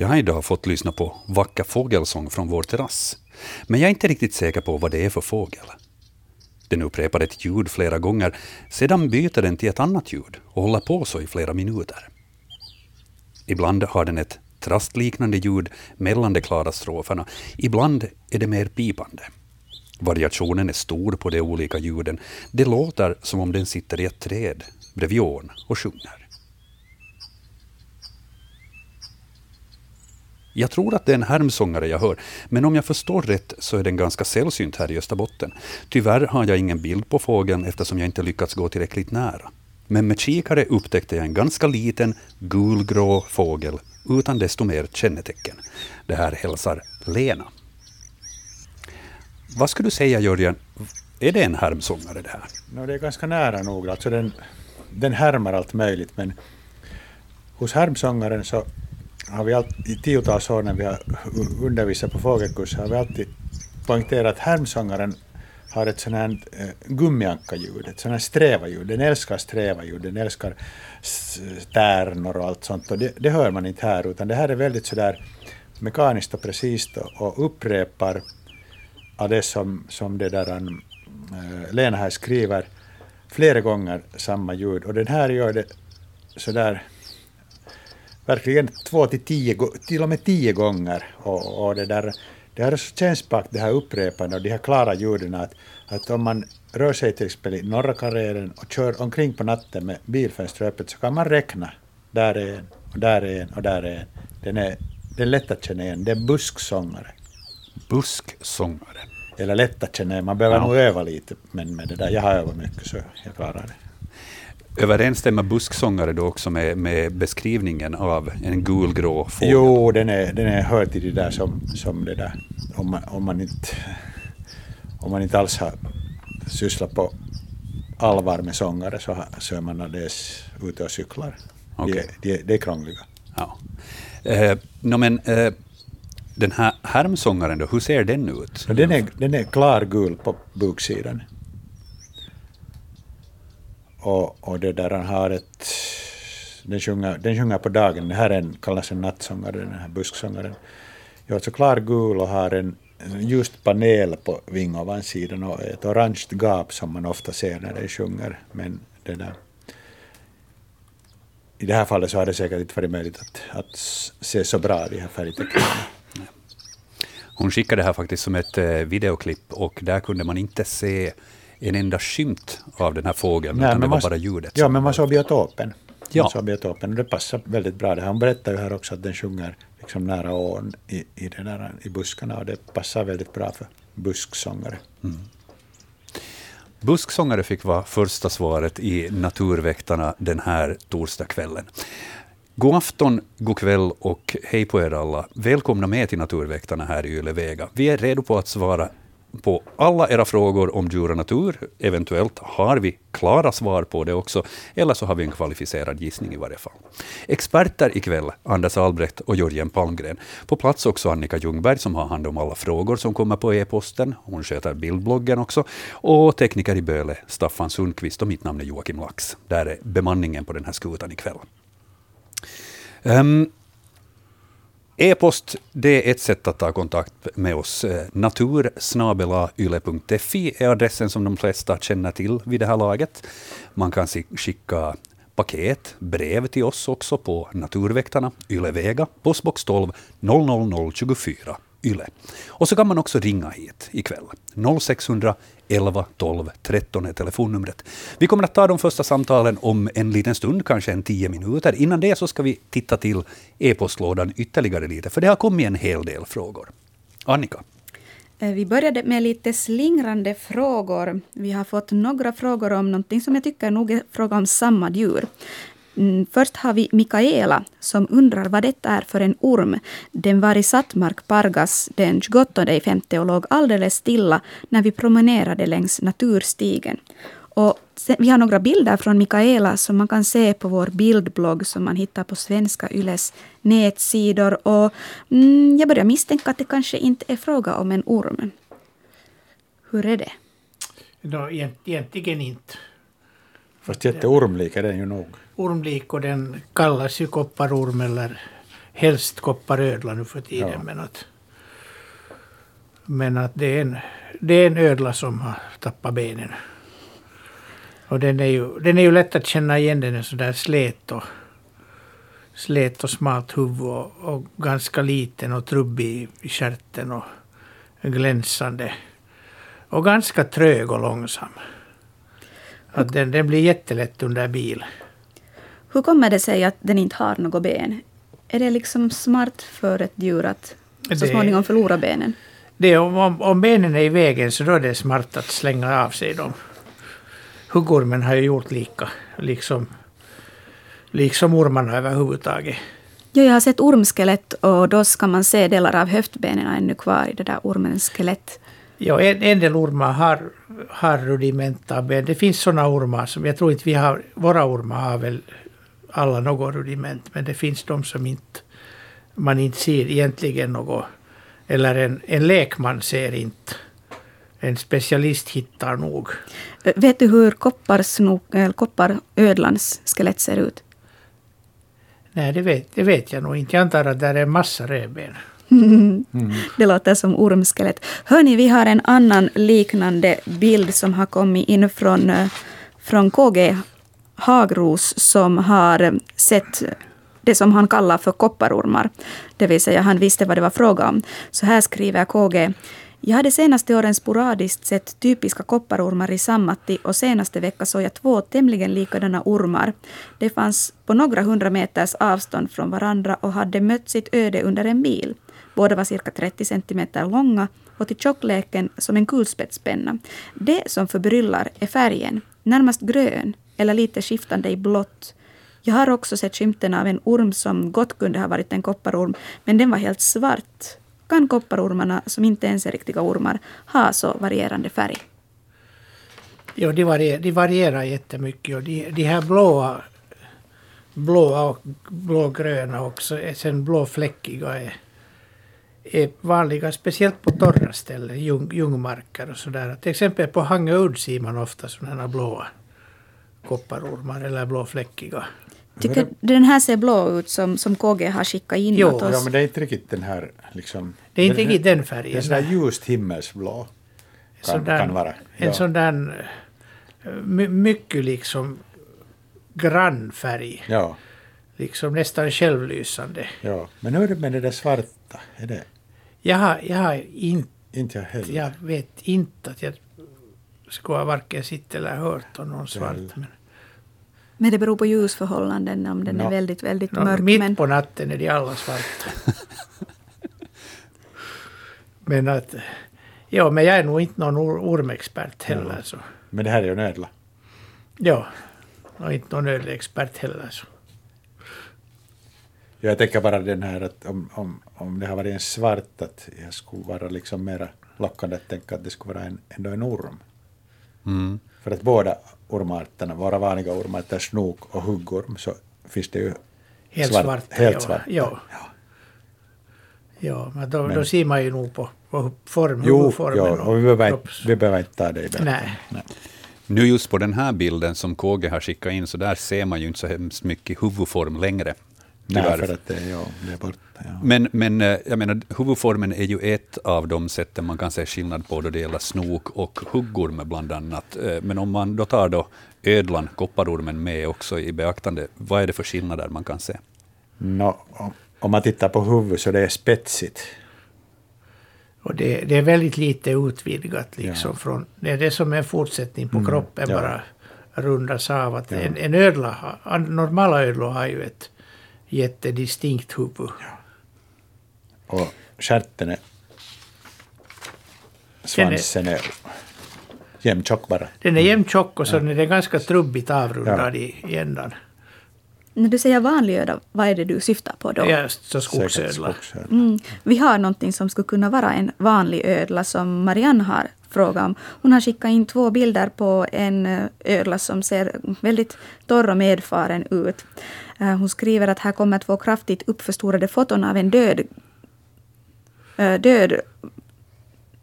Jag har idag fått lyssna på vacker fågelsång från vår terrass. Men jag är inte riktigt säker på vad det är för fågel. Den upprepar ett ljud flera gånger, sedan byter den till ett annat ljud och håller på så i flera minuter. Ibland har den ett trastliknande ljud mellan de klara stroferna, ibland är det mer pipande. Variationen är stor på de olika ljuden. Det låter som om den sitter i ett träd bredvid ån och sjunger. Jag tror att det är en härmsångare jag hör, men om jag förstår rätt så är den ganska sällsynt här i Österbotten. Tyvärr har jag ingen bild på fågeln eftersom jag inte lyckats gå tillräckligt nära. Men med kikare upptäckte jag en ganska liten gulgrå fågel utan desto mer kännetecken. Det här hälsar Lena. Vad skulle du säga Jörgen, är det en härmsångare det här? No, det är ganska nära nog. Alltså den, den härmar allt möjligt men hos härmsångaren så har vi alltid, i tiotals år när vi har undervisat på fågelkurs har vi alltid poängterat att härmsångaren har ett sånt här eh, gummiankaljud, ett sånt här strävaljud. Den älskar strävaljud, den älskar tärnor och allt sånt. Och det, det, hör man inte här, utan det här är väldigt sådär mekaniskt och precis och upprepar av det som, som det där, äh, Lena här skriver flera gånger samma ljud. Och den här gör det sådär verkligen två till tio, till och med tio gånger. Och, och det, där, det här är så kännspakt, det här upprepande och de här klara ljuden att, att om man rör sig till exempel i norra Karelen och kör omkring på natten med bilfönstret öppet så kan man räkna. Där är en, och där är en, och där är en. Den är, den är lätt att känna igen. Det är busksångare. Busksångare. Eller lätt att känna igen. Man behöver ja. nog öva lite, men med det där, jag har övat mycket så jag klarar det. Överensstämmer busksångare då också med, med beskrivningen av en gulgrå fågel? Jo, den är, den är hör till det där som, som det där, om man, om man inte om man inte alls har sysslat på allvar med sångare så, så är man alldeles ute och cyklar. Okay. De, de, de är krångliga. Ja. Eh, no, men, eh, den här härmsångaren då, hur ser den ut? Den är, den är klargul på buksidan. Och, och det där han har ett... Den sjunger, den sjunger på dagen. Det här är en, kallas en nattsångare, den här busksångaren. Jag är alltså klargul och har en, ljus panel på vingovansidan och ett orange gap som man ofta ser när den sjunger. Men det där, I det här fallet så har det säkert inte varit möjligt att, att se så bra de här färgteckningarna. Hon skickade det här faktiskt som ett eh, videoklipp och där kunde man inte se en enda skymt av den här fågeln, Nej, utan det var bara ljudet. Ja, men man såg biotopen. Ja. Man såg biotopen och det passar väldigt bra. Det här. Hon berättar ju här också att den sjunger liksom nära ån i, i, den där, i buskarna och det passar väldigt bra för busksångare. Mm. Busksångare fick vara första svaret i Naturväktarna den här torsdagskvällen. God afton, god kväll och hej på er alla. Välkomna med till Naturväktarna här i Yle Vega. Vi är redo på att svara på alla era frågor om djur och natur. Eventuellt har vi klara svar på det också, eller så har vi en kvalificerad gissning i varje fall. Experter ikväll, Anders Albrecht och Jörgen Palmgren. På plats också Annika Ljungberg som har hand om alla frågor som kommer på e-posten. Hon sköter bildbloggen också. Och tekniker i Böle, Staffan Sundqvist och mitt namn är Joakim Lax. Där är bemanningen på den här skutan ikväll. Um, E-post, det är ett sätt att ta kontakt med oss. Eh, Natursnabelayle.fi är adressen som de flesta känner till vid det här laget. Man kan skicka paket, brev till oss också på Naturväktarna, Ylevega, postbox 12 00024 Yle. Och så kan man också ringa hit ikväll. 0600 11 12 13 är telefonnumret. Vi kommer att ta de första samtalen om en liten stund, kanske en tio minuter. Innan det så ska vi titta till e-postlådan ytterligare lite, för det har kommit en hel del frågor. Annika? Eh, vi började med lite slingrande frågor. Vi har fått några frågor om någonting som jag tycker nog är fråga om samma djur. Mm, först har vi Mikaela som undrar vad detta är för en orm. Den var i Sattmark Pargas den 28 femte och låg alldeles stilla när vi promenerade längs naturstigen. Och sen, vi har några bilder från Mikaela som man kan se på vår bildblogg som man hittar på Svenska Yles nätsidor. Och, mm, jag börjar misstänka att det kanske inte är fråga om en orm. Hur är det? No, egentligen inte. Fast jätteormlik är den ju nog ormlik och den kallas ju kopparorm eller helst kopparödla nu för tiden. Ja. Men, att, men att det är, en, det är en ödla som har tappat benen. Och den är ju, den är ju lätt att känna igen. Den är sådär slät och, slät och smalt huvud och, och ganska liten och trubbig i stjärten och glänsande. Och ganska trög och långsam. Att den, den blir jättelätt under bil. Hur kommer det sig att den inte har något ben? Är det liksom smart för ett djur att så Det- småningom förlora benen? Det om, om, om benen är i vägen så då är det smart att slänga av sig dem. Huggormen har ju gjort lika, liksom, liksom ormarna överhuvudtaget. Ja, jag har sett ormskelett och då ska man se delar av höftbenen ännu kvar i det där ormens skelett. Ja, en, en del ormar har, har rudimenta ben. Det finns sådana ormar som jag tror inte vi har, våra ormar har väl alla något rudiment, men det finns de som inte, man inte ser egentligen något. Eller en, en lekman ser inte. En specialist hittar nog. Vet du hur kopparsnok, eller kopparödlans skelett ser ut? Nej, det vet, det vet jag nog inte. Jag antar att det är en massa revben. Det låter som ormskelett. Hörni, vi har en annan liknande bild som har kommit in från, eh, från KG Hagros som har sett det som han kallar för kopparormar. Det vill säga, han visste vad det var fråga om. Så här skriver KG. Jag hade senaste åren sporadiskt sett typiska kopparormar i Sammatti och senaste vecka såg jag två tämligen likadana ormar. De fanns på några hundra meters avstånd från varandra och hade mött sitt öde under en mil. Båda var cirka 30 centimeter långa och till tjockleken som en kulspetspenna. Det som förbryllar är färgen, närmast grön eller lite skiftande i blått. Jag har också sett skymten av en orm som gott kunde ha varit en kopparorm, men den var helt svart. Kan kopparormarna, som inte ens är riktiga ormar, ha så varierande färg? Ja, de, varierar, de varierar jättemycket. Och de, de här blåa, blåa och blågröna också, sen blåfläckiga är, är vanliga, speciellt på torra ställen, ljung, ljungmarker och sådär. Till exempel på Hangöudd ser man ofta sådana här blåa kopparormar eller blåfläckiga. Tycker den här ser blå ut som, som KG har skickat in Jo, åt oss? Ja, men det är inte riktigt den här liksom... Det är inte riktigt den Det är färgen. sådär ljust himmelsblå. Kan, Sådär- kan vara. En Ja. sån där eh, my, mycket liksom grann färg. Ja, Liksom nästan självlysande. ja. Men hur är det med det där svarta? Är det Jag har, jag har inte inte jag heller? Jag vet inte att jag skulle ha varken sett eller hört om någon svart. Men, Men det beror på ljusförhållanden om den är Nå. väldigt, väldigt nå, mörk. mitt Men, på natten är de alla svarta. men att... Ja, men jag är nog inte någon or, ormexpert heller. Så. Men det här är ju en ödla. Ja, och inte någon ödleexpert heller. Så. Jag tänker bara den här att om, om, om det har varit en svart att jag skulle vara liksom mera lockande att tänka att det skulle vara en, ändå en orm. Mm. För att båda ormarterna, våra vanliga ormarter, snok och huggorm, så finns det ju Helt svart- svarta. helt ja. svarta. Ja. Ja. ja, men då, Men- då ser man ju nog på, på form, Jo, huvudformen ja, och vi behöver, inte, vi behöver inte ta det i beaktande. Nej. Nu just på den här bilden som KG har skickat in, så där ser man ju inte så hemskt mycket huvudform längre. Nej, tyvärr. för att det, ja, det är borta. Ja. Men, men eh, jag menar, huvudformen är ju ett av de sätten man kan se skillnad på då det gäller snok och huggorm bland annat. Eh, Men om man då tar då ödlan, kopparormen, med också i beaktande, vad är det för skillnader man kan se? Nå, om, man tittar på huvudet så det är spetsigt. Och det, det är väldigt lite utvidgat liksom. Ja. Från, det är det som är en fortsättning på Mm, kroppen ja. bara rundas av. Att Ja. en, en ödla, normala ödlor har ju ett jättedistinkt huvud. Och stjärten är... Svansen är jämntjock bara. Den är jämntjock och så är den ganska trubbigt avrundad i, i ändan. när du säger vanlig öda, vad är det du syftar på då? Ja, så skogsödla. Mm. Vi har någonting som skulle kunna vara en vanlig ödla som Marianne har frågat om. Hon har skickat in två bilder på en eh, ödla som ser väldigt torr och medfaren ut. Eh, Hon skriver att här kommer två kraftigt uppförstorade foton av en död död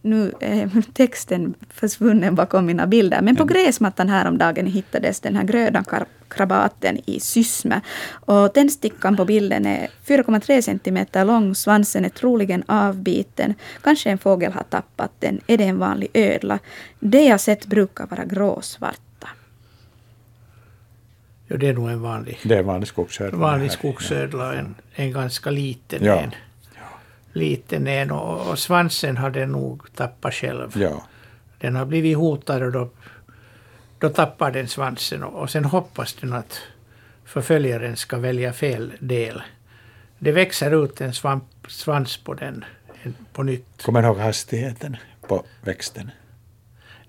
nu är texten försvunnen bakom mina bilder. Men på gräsmattan häromdagen hittades den här gröna krabaten i Sysmä. Och tändstickan på bilden är 4,3 centimeter lång, svansen är troligen avbiten. Kanske en fågel har tappat den. Är det en vanlig ödla? Det jag sett brukar vara gråsvarta. Ja, det är nog en vanlig, Det är en vanlig skogsödla. vanlig skogsödla, en, en ganska liten Ja. en. Liten en och, och svansen har den nog tappat själv. Ja. Den har blivit hotad och då, då tappar den svansen och, och sen hoppas den att förföljaren ska välja fel del. Det växer ut en svamp, svans på den en, på nytt. Kommer du ihåg hastigheten på växten?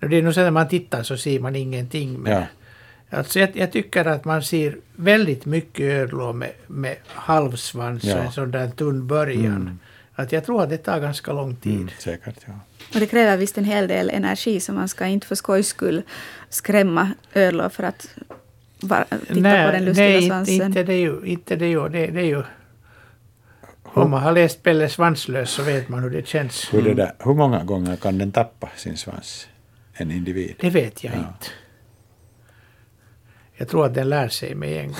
Och Det är nog så att när man tittar så ser man ingenting. Men Ja. alltså jag, jag tycker att man ser väldigt mycket ödlor med, med halvsvans och Ja. en sån där tunn början. Att jag tror att det tar ganska lång tid. Mm, säkert, ja. Och det kräver visst en hel del energi, så man ska inte för skojs skull skrämma ödlor för att bara titta på den lustiga nej, svansen. inte det ju. Inte det ju. Det, det är ju om man har läst Pelle Svanslös så vet man hur det känns. Hur, det där, hur många gånger kan den tappa sin svans? En individ? Det vet jag Ja. inte. Jag tror att den lär sig med en gång.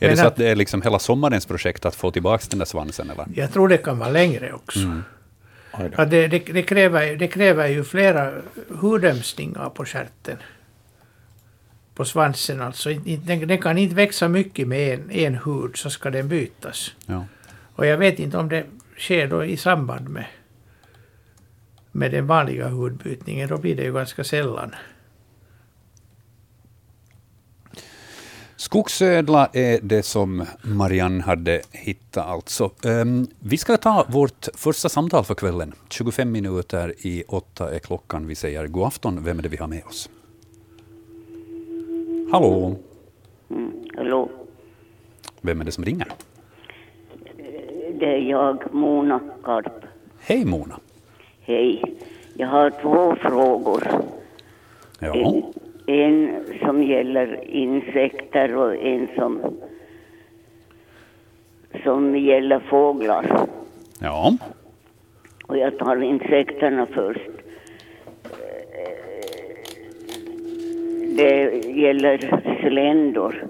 Är det så att- att det är liksom hela sommarens projekt att få tillbaka den där svansen? Eller? Jag tror det kan vara längre också. Då. Ja, det, det, det, kräver, det kräver ju flera hudömsningar på stjärten. På svansen alltså. Den, den kan inte växa mycket med en, en hud så ska den bytas. Ja. Och jag vet inte om det sker då i samband med, med den vanliga hudbytningen. Då blir det ju ganska sällan. Skogsödla är det som Marianne hade hittat alltså. Ehm, vi ska ta vårt första samtal för kvällen. 25 minuter i åtta är klockan. Vi säger god afton. Vem är det vi har med oss? Hallå? Mm, hallå, Vem är det som ringer? det är jag, Mona Karp. Hej Mona. Hej. Jag har två frågor. Ja. En, en som gäller insekter och en som, som gäller fåglar. Ja. Och jag tar insekterna först. Det gäller sländor.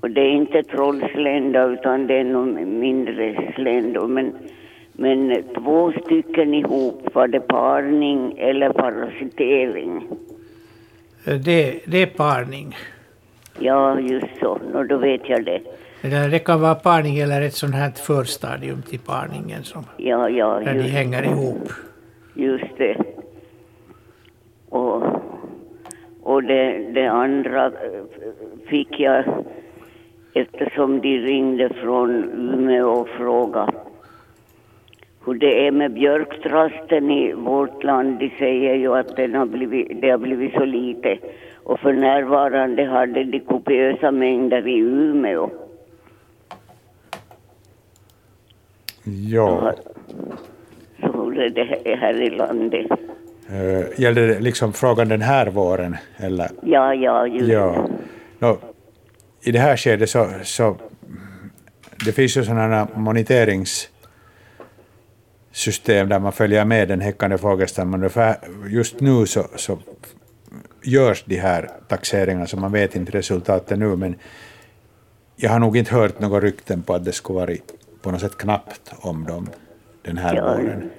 Och det är inte trollslända utan det är nog mindre sländor. Men, men två stycken ihop, var det parning eller parasitering? Eh, Det, det är parning. Ja, just så. Nå, då vet jag det. Det, där, det kan vara parning eller ett sånt här förstadium till parningen som, Ja, ja, där de hänger ihop. just det. Och, och det, det andra eh, fick jag eftersom de ringde från Umeå och frågade hur det är med björktrasten i vårt land. De säger ju att den har blivit, det har blivit så lite. Och för närvarande hade de kopiösa mängder i Umeå. Ja. Så hur är det här i landet? Uh, gäller det liksom frågan den här våren? Eller? Ja, ja, just Ja. Nå, I det här skedet så, så det finns ju sådana moniteringssystem där man följer med den häckande fågelstammen. Just nu så, så görs de här taxeringarna, så man vet inte resultatet nu, men jag har nog inte hört några rykten på att det skulle vara på något sätt knappt om dem den här Ja. våren.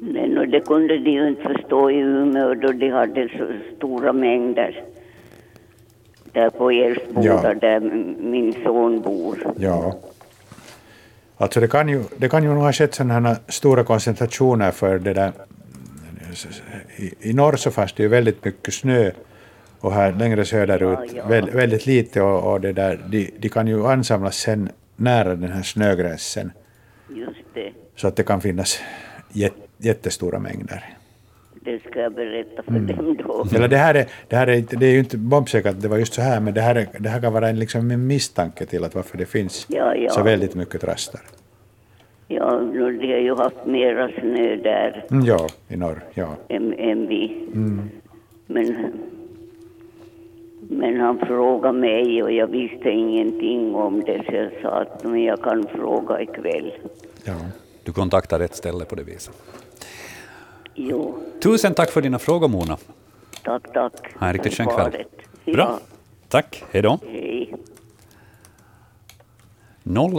Men och det kunde de ju inte förstå i Umeå då de hade så stora mängder. Där på Ersboda, Ja. där min son bor. Ja. Alltså det kan ju, det kan ju nog ha skett sådana stora koncentrationer för det där. I, I norr så fanns det ju väldigt mycket snö och här längre söderut Ja, ja. Väl, väldigt lite och, och det där, de, de kan ju ansamlas sen nära den här snögränsen Just det. så att det kan finnas jät, jättestora mängder. Det ska jag berätta för Mm. dem då. Eller det här är, det här är, inte- det är ju inte bombsäkert att det var just så här, men det här, är, det här kan vara en, liksom en misstanke till att varför det finns Ja, ja. så väldigt mycket trastar. Ja, nu, de har ju haft mera snö där Mm, Ja, i norr, ja. än, än vi. Mm. Men, men han frågade mig och jag visste ingenting om det så jag sa att men jag kan fråga ikväll. ja. Du kontaktar rätt ställe på det viset. Jo, Tusen tack för dina frågor Mona. tack, tack. Ha en riktigt skön kväll. Bra. Tack, hej då. Hej.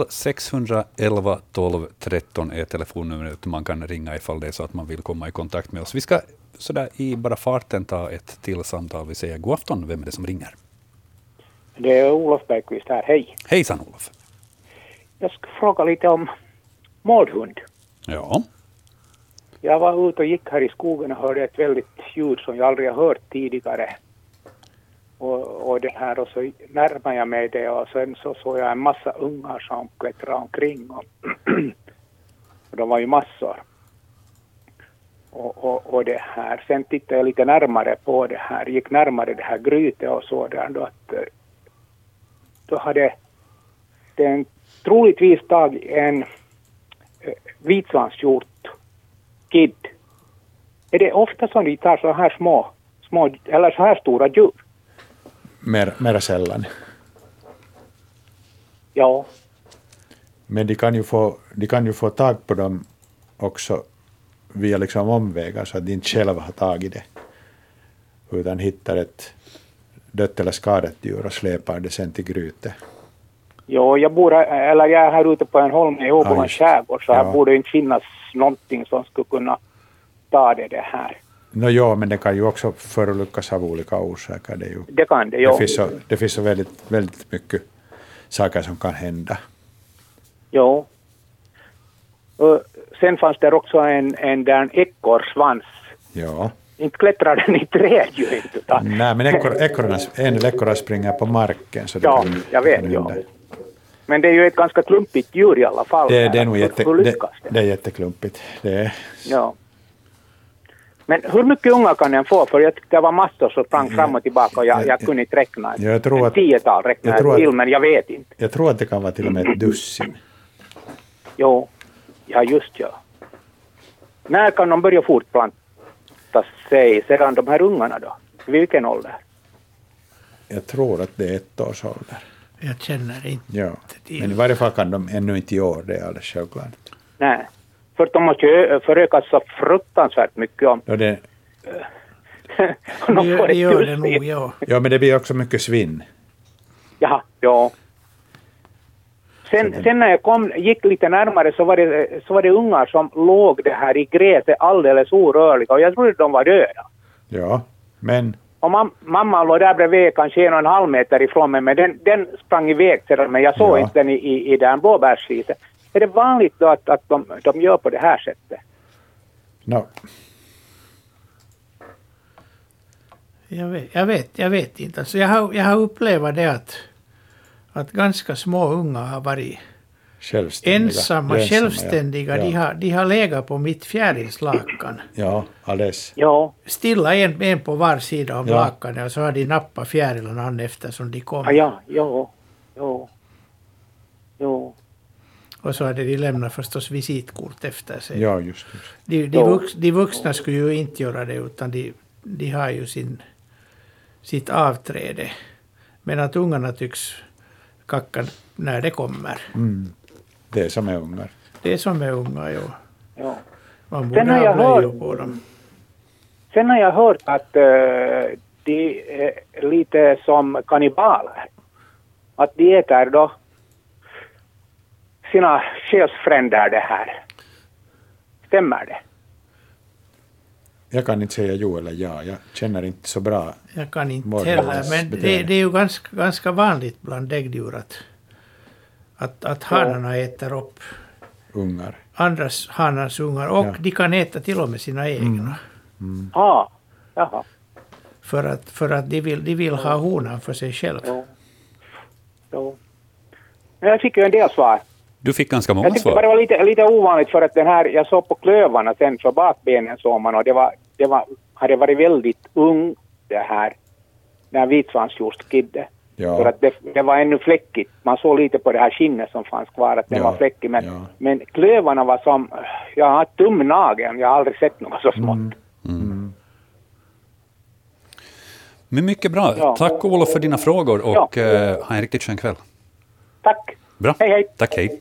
0611 12 13 är telefonnumret man kan ringa ifall det är så att man vill komma i kontakt med oss. Vi ska sådär i bara farten ta ett till samtal. Vi säger god afton. Vem är det som ringer? Det är Olof Bergqvist här. Hej. Hejsan Olof. Jag ska fråga lite om mårdhund. Ja, jag var ute och gick här i skogen och hörde ett väldigt ljud som jag aldrig har hört tidigare. Och, och det här och så närmade jag mig det och sen så såg jag en massa ungar som klättrade omkring. Och, och de var ju massor. Och, och, och det här. Sen tittade jag lite närmare på det här, gick närmare det här grytet och så där då att eh, då hade den troligtvis tagit en eh, vitsvanshjort kid. Är det ofta som de tar så här små, små eller så här stora djur? Mer, mera sällan. Ja, Men de kan, ju få, de kan ju få tag på dem också via liksom omvägar så att de inte själva har tagit det. Utan hittar ett dött eller skadat djur och släpar det sen till grytet. jo, jag bor, eller jag är här ute på en holme i Åbolands det. skärgård så här Ja. borde inte finnas någonting som skulle kunna ta det, det här. Nå ja, men det kan ju också förolyckas av olika orsaker. Det, ju, Det kan det, det jo. finns så, det finns så väldigt, väldigt mycket saker som kan hända. jo. Och sen fanns det också en, en där ekorrsvans. Ja. Inte klättrar den i träd ju inte. Nej, men ekorr- ekorrarna, en ekorre springer på marken. Så det Ja, kan, jag vet, kan ja. Men det är ju ett ganska klumpigt djur i alla fall. Det, det är nog jätte, det, det? är jätteklumpigt. Det är, Ja. Men hur mycket unga kan den få? För jag tyckte det var massor som sprang fram och tillbaka och jag, jag kunde inte räkna. Ja, jag tror En att- tiotal räknar jag tror att- till, men jag vet inte. jag tror att det kan vara till och med ett dussin. Jo, ja just ja. När kan de börja fortplanta sig sedan de här ungarna då? Vilken ålder? Jag tror att det är ett års ålder. Jag känner inte Ja. till. Men i varje fall kan de ännu inte i år, det är alldeles självklart. Nej. För de måste ju förökas så fruktansvärt mycket om, Ja, det, de det gör det nog, ja. ja, men det blir också mycket svinn. Jaha, ja. Sen, sen när jag kom, gick lite närmare så var, det, så var det ungar som låg det här i gräset alldeles orörliga och jag trodde de var döda. Ja, men Och mam, mamma låg där bredvid kanske en och en halv meter ifrån mig men den, den sprang iväg sedan men jag såg Ja. inte den i, i, i den blåbärsriset. Är det vanligt då att, att de, de gör på det här sättet? no, Jag vet, jag vet, jag vet inte. Alltså jag, har, jag har upplevt det att, att ganska små unga har varit självständiga. ensamma, lönsamma, självständiga. Ja, De, har, de har legat på mitt fjärilslakan. ja alldeles. Ja, Stilla en, en på var sida om Ja. lakanet och så har de nappat fjärilarna an eftersom de kom. ah, ja, ja, ja, ja. Och så hade de lämnat förstås visitkort efter sig. Ja, just det. De, de, vux, de vuxna skulle ju inte göra det utan de, de har ju sin, sitt avträde. Men att ungarna tycks kacka när det kommer. Mm. Det är som är ungar. Det är som är unga, jo. ja. Man Sen borde har ha jag blöjor hört- på dem. Sen har jag hört att uh, de är lite som kannibaler. Att de äter då sina själsfränder det här. Stämmer det? Jag kan inte säga jo eller ja. Jag känner inte så bra. Jag kan inte heller, men det, det är ju ganska, ganska vanligt bland däggdjur att, att, att hanarna äter upp ungar. andras hanars ungar och Ja. de kan äta till och med sina egna. Ah, jaha. För att, för att de, vill, de vill ha honan för sig själv. Jo. Jo. Men jag fick ju en del svar. Du fick ganska många Jag tyckte bara det svar. var lite, lite ovanligt för att den här, jag såg på klövarna sen för bakbenen såg man och det var, det var, hade varit väldigt ung det här, den här vitsvanshjortskidde. För Ja, att det, det var ännu fläckigt. Man såg lite på det här skinnet som fanns kvar att den Ja, var fläckig. Men, ja. men klövarna var som, ja, tumnageln. Jag har aldrig sett något så smått. Mm. Men mycket bra. Ja. Tack Olof för dina frågor och Ja. eh, ha en riktigt skön kväll. Tack! Bra. Hej, hej. Tack, hej.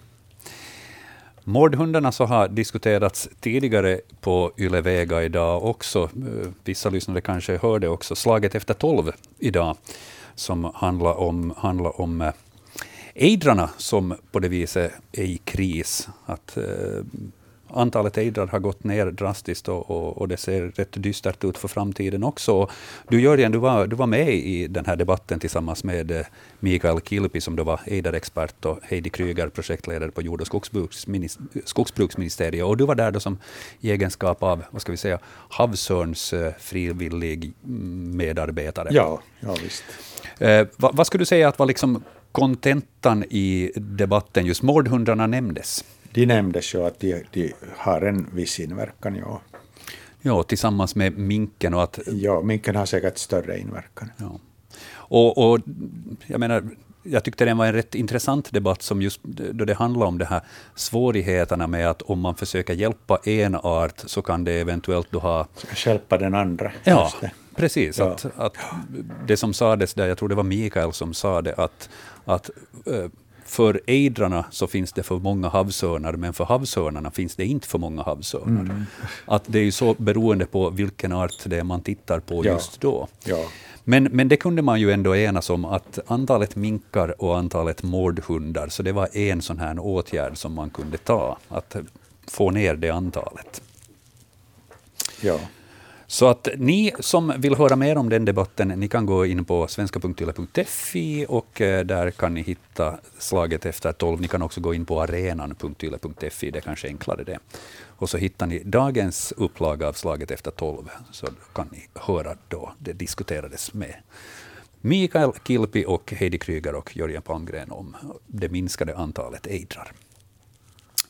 Mordhundarna så har diskuterats tidigare på Yle Vega idag också. Eh, Vissa lyssnare kanske hörde också slaget efter tolv idag som handlar om, handlar om eh, ejdrarna som på det viset är i kris. Att, eh, antalet ejdrar har gått ner drastiskt och, och, och, det ser rätt dystert ut för framtiden också. Du Jörgen, du var, du var med i den här debatten tillsammans med eh, Mikael Kilpi som då var ejderexpert och Heidi Kryger, projektledare på jord och skogsbruksministeriet. Och du var där då som i egenskap av, vad ska vi säga, havsörns eh, frivillig medarbetare. Ja, ja visst. Eh, vad, vad skulle du säga att var liksom kontentan i debatten? Just mordhundarna nämndes de nämndes ju att de, de har en viss inverkan. Ja. ja, tillsammans med minken. Och att, ja, minken har säkert större inverkan. Ja. Och, och jag menar, jag tyckte det var en rätt intressant debatt som just då det handlar om de här svårigheterna med att om man försöker hjälpa en art så kan det eventuellt då ha... Hjälpa den andra. Ja, precis. Ja. Att, att det som sades där, jag tror det var Mikael som sa det, att, att äh, för ejdrarna så finns det för många havsörnar, men för havsörnarna finns det inte för många havsörnar. Mm. Att det är ju så beroende på vilken art det är man tittar på ja. just då. Ja. Men, men det kunde man ju ändå enas om, att antalet minkar och antalet mårdhundar, så det var en sån här åtgärd som man kunde ta, att få ner det antalet. Ja. Så att ni som vill höra mer om den debatten, ni kan gå in på svenska.yle.fi och eh, där kan ni hitta slaget efter tolv. Ni kan också gå in på arenan.yle.fi, det är kanske enklare det. Och så hittar ni dagens upplaga av slaget efter tolv, så kan ni höra då det diskuterades med Mikael Kilpi och Heidi Kryger och Jörgen Palmgren om det minskade antalet ejdrar.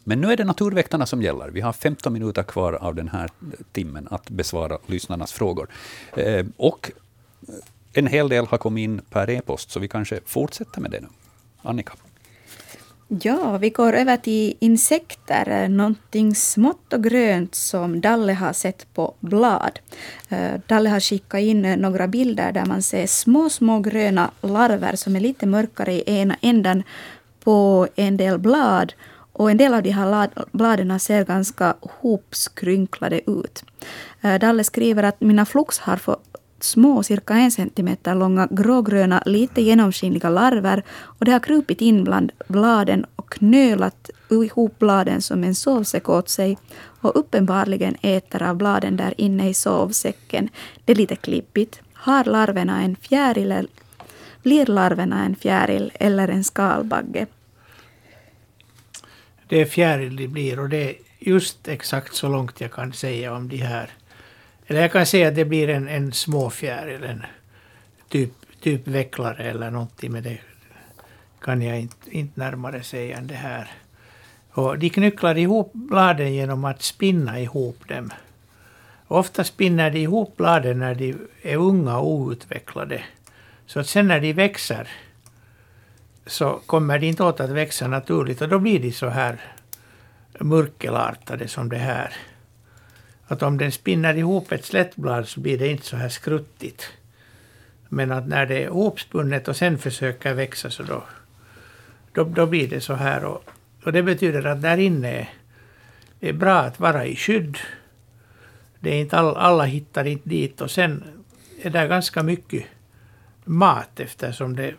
Men nu är det Naturväktarna som gäller. Vi har 15 minuter kvar av den här timmen att besvara lyssnarnas frågor. Eh, och en hel del har kommit in per e-post, så vi kanske fortsätter med det nu. Annika? Ja, vi går över till insekter. Någonting smått och grönt som Dalle har sett på blad. Eh, Dalle har skickat in eh, några bilder där man ser små, små gröna larver som är lite mörkare i ena änden på en del blad och en del av de här bladen ser ganska hopskrynklade ut. Eh, Dalle skriver att mina flux har fått små, cirka en centimeter långa grågröna, lite genomskinliga larver och det har krupit in bland bladen och knölat ihop bladen som en sovsäck åt sig och uppenbarligen äter av bladen där inne i sovsäcken. Det är lite klippigt. Har larverna en fjäril, blir larverna en fjäril eller en skalbagge? Det är fjäril det blir och det är just exakt så långt jag kan säga om de här. Eller jag kan säga att det blir en, en småfjäril, en typ, typ vecklare eller någonting, men det kan jag inte, inte närmare säga än det här. Och de knycklar ihop bladen genom att spinna ihop dem. Ofta spinner de ihop bladen när de är unga och outvecklade. Så att sen när de växer så kommer de inte åt att växa naturligt och då blir de så här murkelartade som det här. Att om den spinner ihop ett slättblad så blir det inte så här skruttigt. Men att när det är hopspunnet och sen försöker växa så då, då, då blir det så här. Och, och det betyder att där inne är det är bra att vara i skydd. Det är inte all, alla hittar inte dit och sen är det ganska mycket mat eftersom det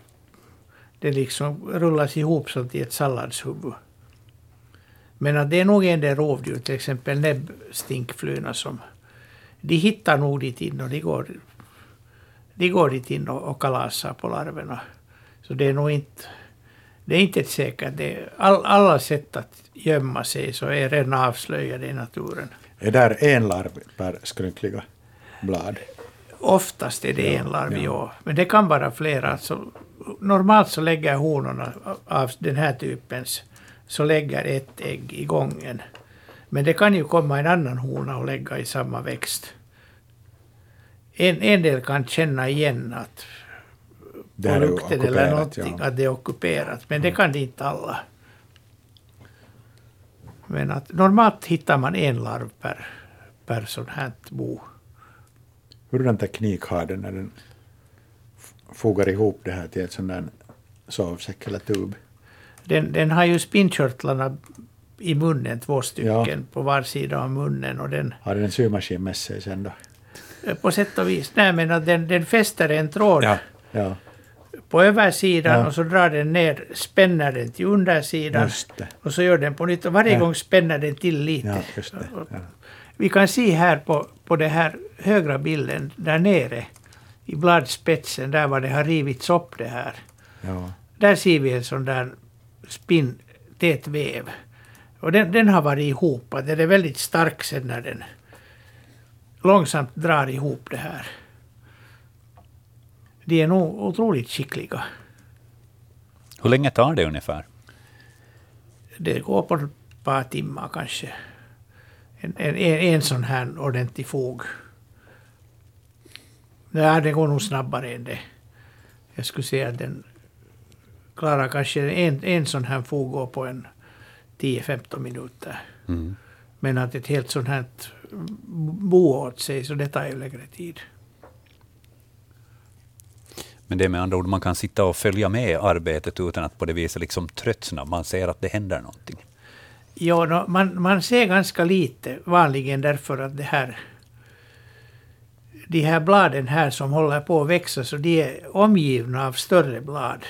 det liksom rullas ihop som till ett salladshuvud. Men att det är nog en del rovdjur, till exempel näbbstinkflugorna, som de hittar nog dit in och de går, de går dit in och, och kalasar på larverna. Så det är nog inte, det är inte ett säkert. Det all, alla sätt att gömma sig så är redan avslöjade i naturen. Är där en larv per skrynkliga blad? Oftast är det ja, en larv, ja. ja. Men det kan vara flera. Alltså, normalt så lägger honorna av den här typens så lägger ett ägg i gången. Men det kan ju komma en annan hona och lägga i samma växt. En, en del kan känna igen att på lukten eller någonting ja. att det är ockuperat. Men det kan det inte alla. Men att normalt hittar man en larv per, per sånt här bo. Hurdan teknik har den när den fogar ihop det här till ett sån där sovsäck eller tub. Den, den har ju spinnkörtlarna i munnen, två stycken ja. på var sida av munnen. Och den, har den en symaskin med sig sen då? På sätt och vis. Nej, men att den, den fäster en tråd. Ja. Ja. på översidan och så drar den ner, spänner den till undersidan. Och så gör den på nytt och varje gång spänner den till lite. Vi kan se här på, på den här högra bilden där nere i bladspetsen, där var det har rivits upp det här. Ja. Där ser vi en sån där spinn, tät väv. Och den, den har varit ihop. Den är väldigt stark sen när den långsamt drar ihop det här. De är nog otroligt skickliga. Hur länge tar det ungefär? Det går på ett par timmar kanske. En, en, en, en sån här ordentlig fåg. Ja, det går nog snabbare än det. Jag skulle säga att den klarar kanske en, en sån här fåg går på en 10-15 minuter. Mm. Men att ett helt sånt här bo åt sig, så det tar ju längre tid. Men det är med andra ord, man kan sitta och följa med arbetet utan att på det viset liksom tröttna. Man ser att det händer någonting. Ja, man, man ser ganska lite vanligen därför att det här de här bladen här som håller på att växa, så de är omgivna av större blad.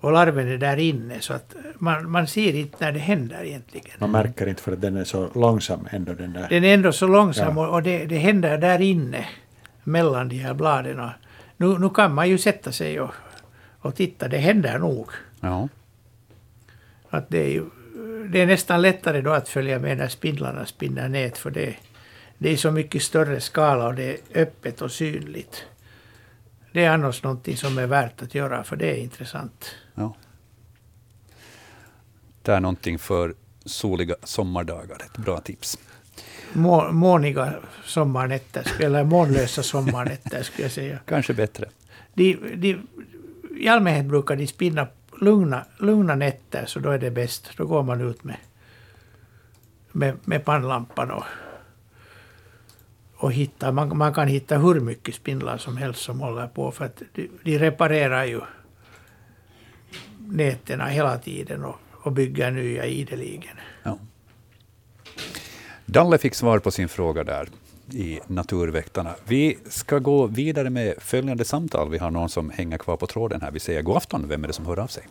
Och larven är där inne, så att man, man ser inte när det händer egentligen. Man märker inte för att den är så långsam ändå den där. Den är ändå så långsam Ja. och, och det, det händer där inne mellan de här bladen. Och Nu, nu kan man ju sätta sig och, och titta, det händer nog. Ja. Att det, är ju, det är nästan lättare då att följa med när spindlarna spinner nät, för det, det är så mycket större skala och det är öppet och synligt. Det är annars någonting som är värt att göra, för det är intressant. ja. Det är någonting för soliga sommardagar. Ett bra tips. Må, måniga sommarnätter, eller månlösa sommarnätter skulle jag säga. Kanske bättre. De, de, I allmänhet brukar de spinna lugna, lugna nätter, så då är det bäst. Då går man ut med, med, med pannlampan och, och hittar. Man, man kan hitta hur mycket spindlar som helst som håller på, för att de, de reparerar ju nätterna hela tiden och, och bygger nya ideligen. Ja. Dalle fick svar på sin fråga där i Naturväktarna. Vi ska gå vidare med följande samtal. Vi har någon som hänger kvar på tråden här. Vi säger god afton. Vem är det som hör av sig?